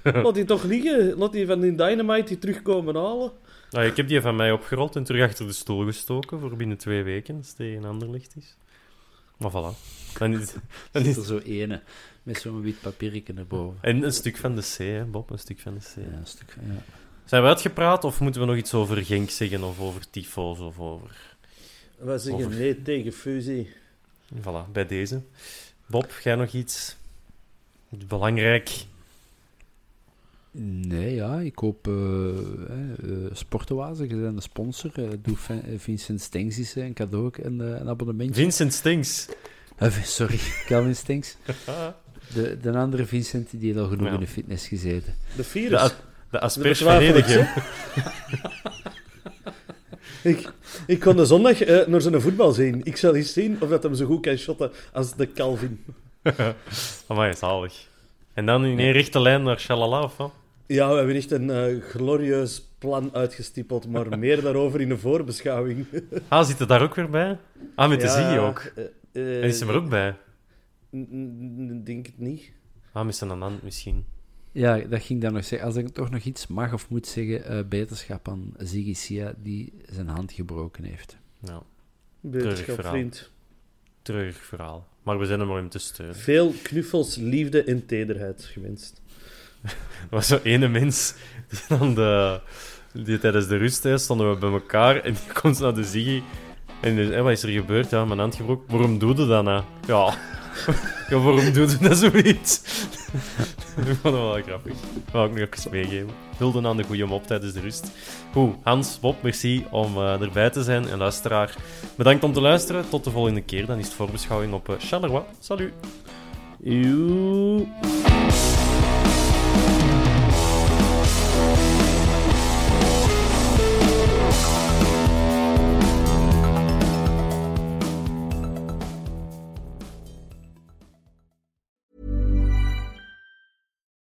Laat die toch liggen. Laat die van die Dynamite die terugkomen halen. Nou, ik heb die van mij opgerold en terug achter de stoel gestoken voor binnen twee weken, als het tegen een ander licht is. Maar voilà. Dan is, dan Er is, er zo ene met zo'n wit papiertje erboven. en een stuk van de C, hè, Bob, een stuk van de C. Ja, een stuk van, ja. Zijn we uitgepraat of moeten we nog iets over Genk zeggen of over tyfo's of over... Wij zeggen Over. nee tegen fusie. Voilà, bij deze. Bob, jij nog iets belangrijk? Nee, ja, ik hoop uh, uh, Sportoase, je bent een sponsor. Uh, doe Vin- eh, Vincent Stengs eens een cadeau, uh, een abonnementje. Vincent Stinks. Uh, sorry, Calvin Stengs. De, de andere Vincent die heeft al genoeg Ja. in de fitness gezeten. De virus. De, de asperge ik, ik, kon de zondag eh, naar zijn voetbal zien. Ik zal eens zien of dat hem zo goed kan shotten als de Calvin. Amai, zalig. En dan in één rechte lijn naar Shalala, of wat? Ja, we hebben echt een eh, glorieus plan uitgestippeld, maar meer daarover in de voorbeschouwing. Ah, zit er daar ook weer bij? Ah, met de Ja, zie ook. eh, eh, En is hem er ook bij? Denk het niet. Ah, met zijn hand misschien. Ja, dat ging dan nog zeggen. Als ik toch nog iets mag of moet zeggen, uh, beterschap aan Ziggy Sia, die zijn hand gebroken heeft. Ja, Beterschap, verhaal. vriend. treurig verhaal. Maar we zijn er maar om te steunen. Veel knuffels, liefde en tederheid gewenst. Er was zo ene mens die, tijdens de rust stonden we bij elkaar en die komt naar de Ziggy. En die, hé, wat is er gebeurd? Ja, mijn hand gebroken. Waarom doe je dat nou? Ja. ja, waarom doe je dat zoiets? ik vond het wel grappig. Dat wou ik nog even meegeven. Hulde aan de goede mop tijdens de rust. Goed, Hans, Bob, merci om eh, erbij te zijn. En luisteraar, bedankt om te luisteren. Tot de volgende keer. Dan is het voorbeschouwing op uh, Charleroi. Salut!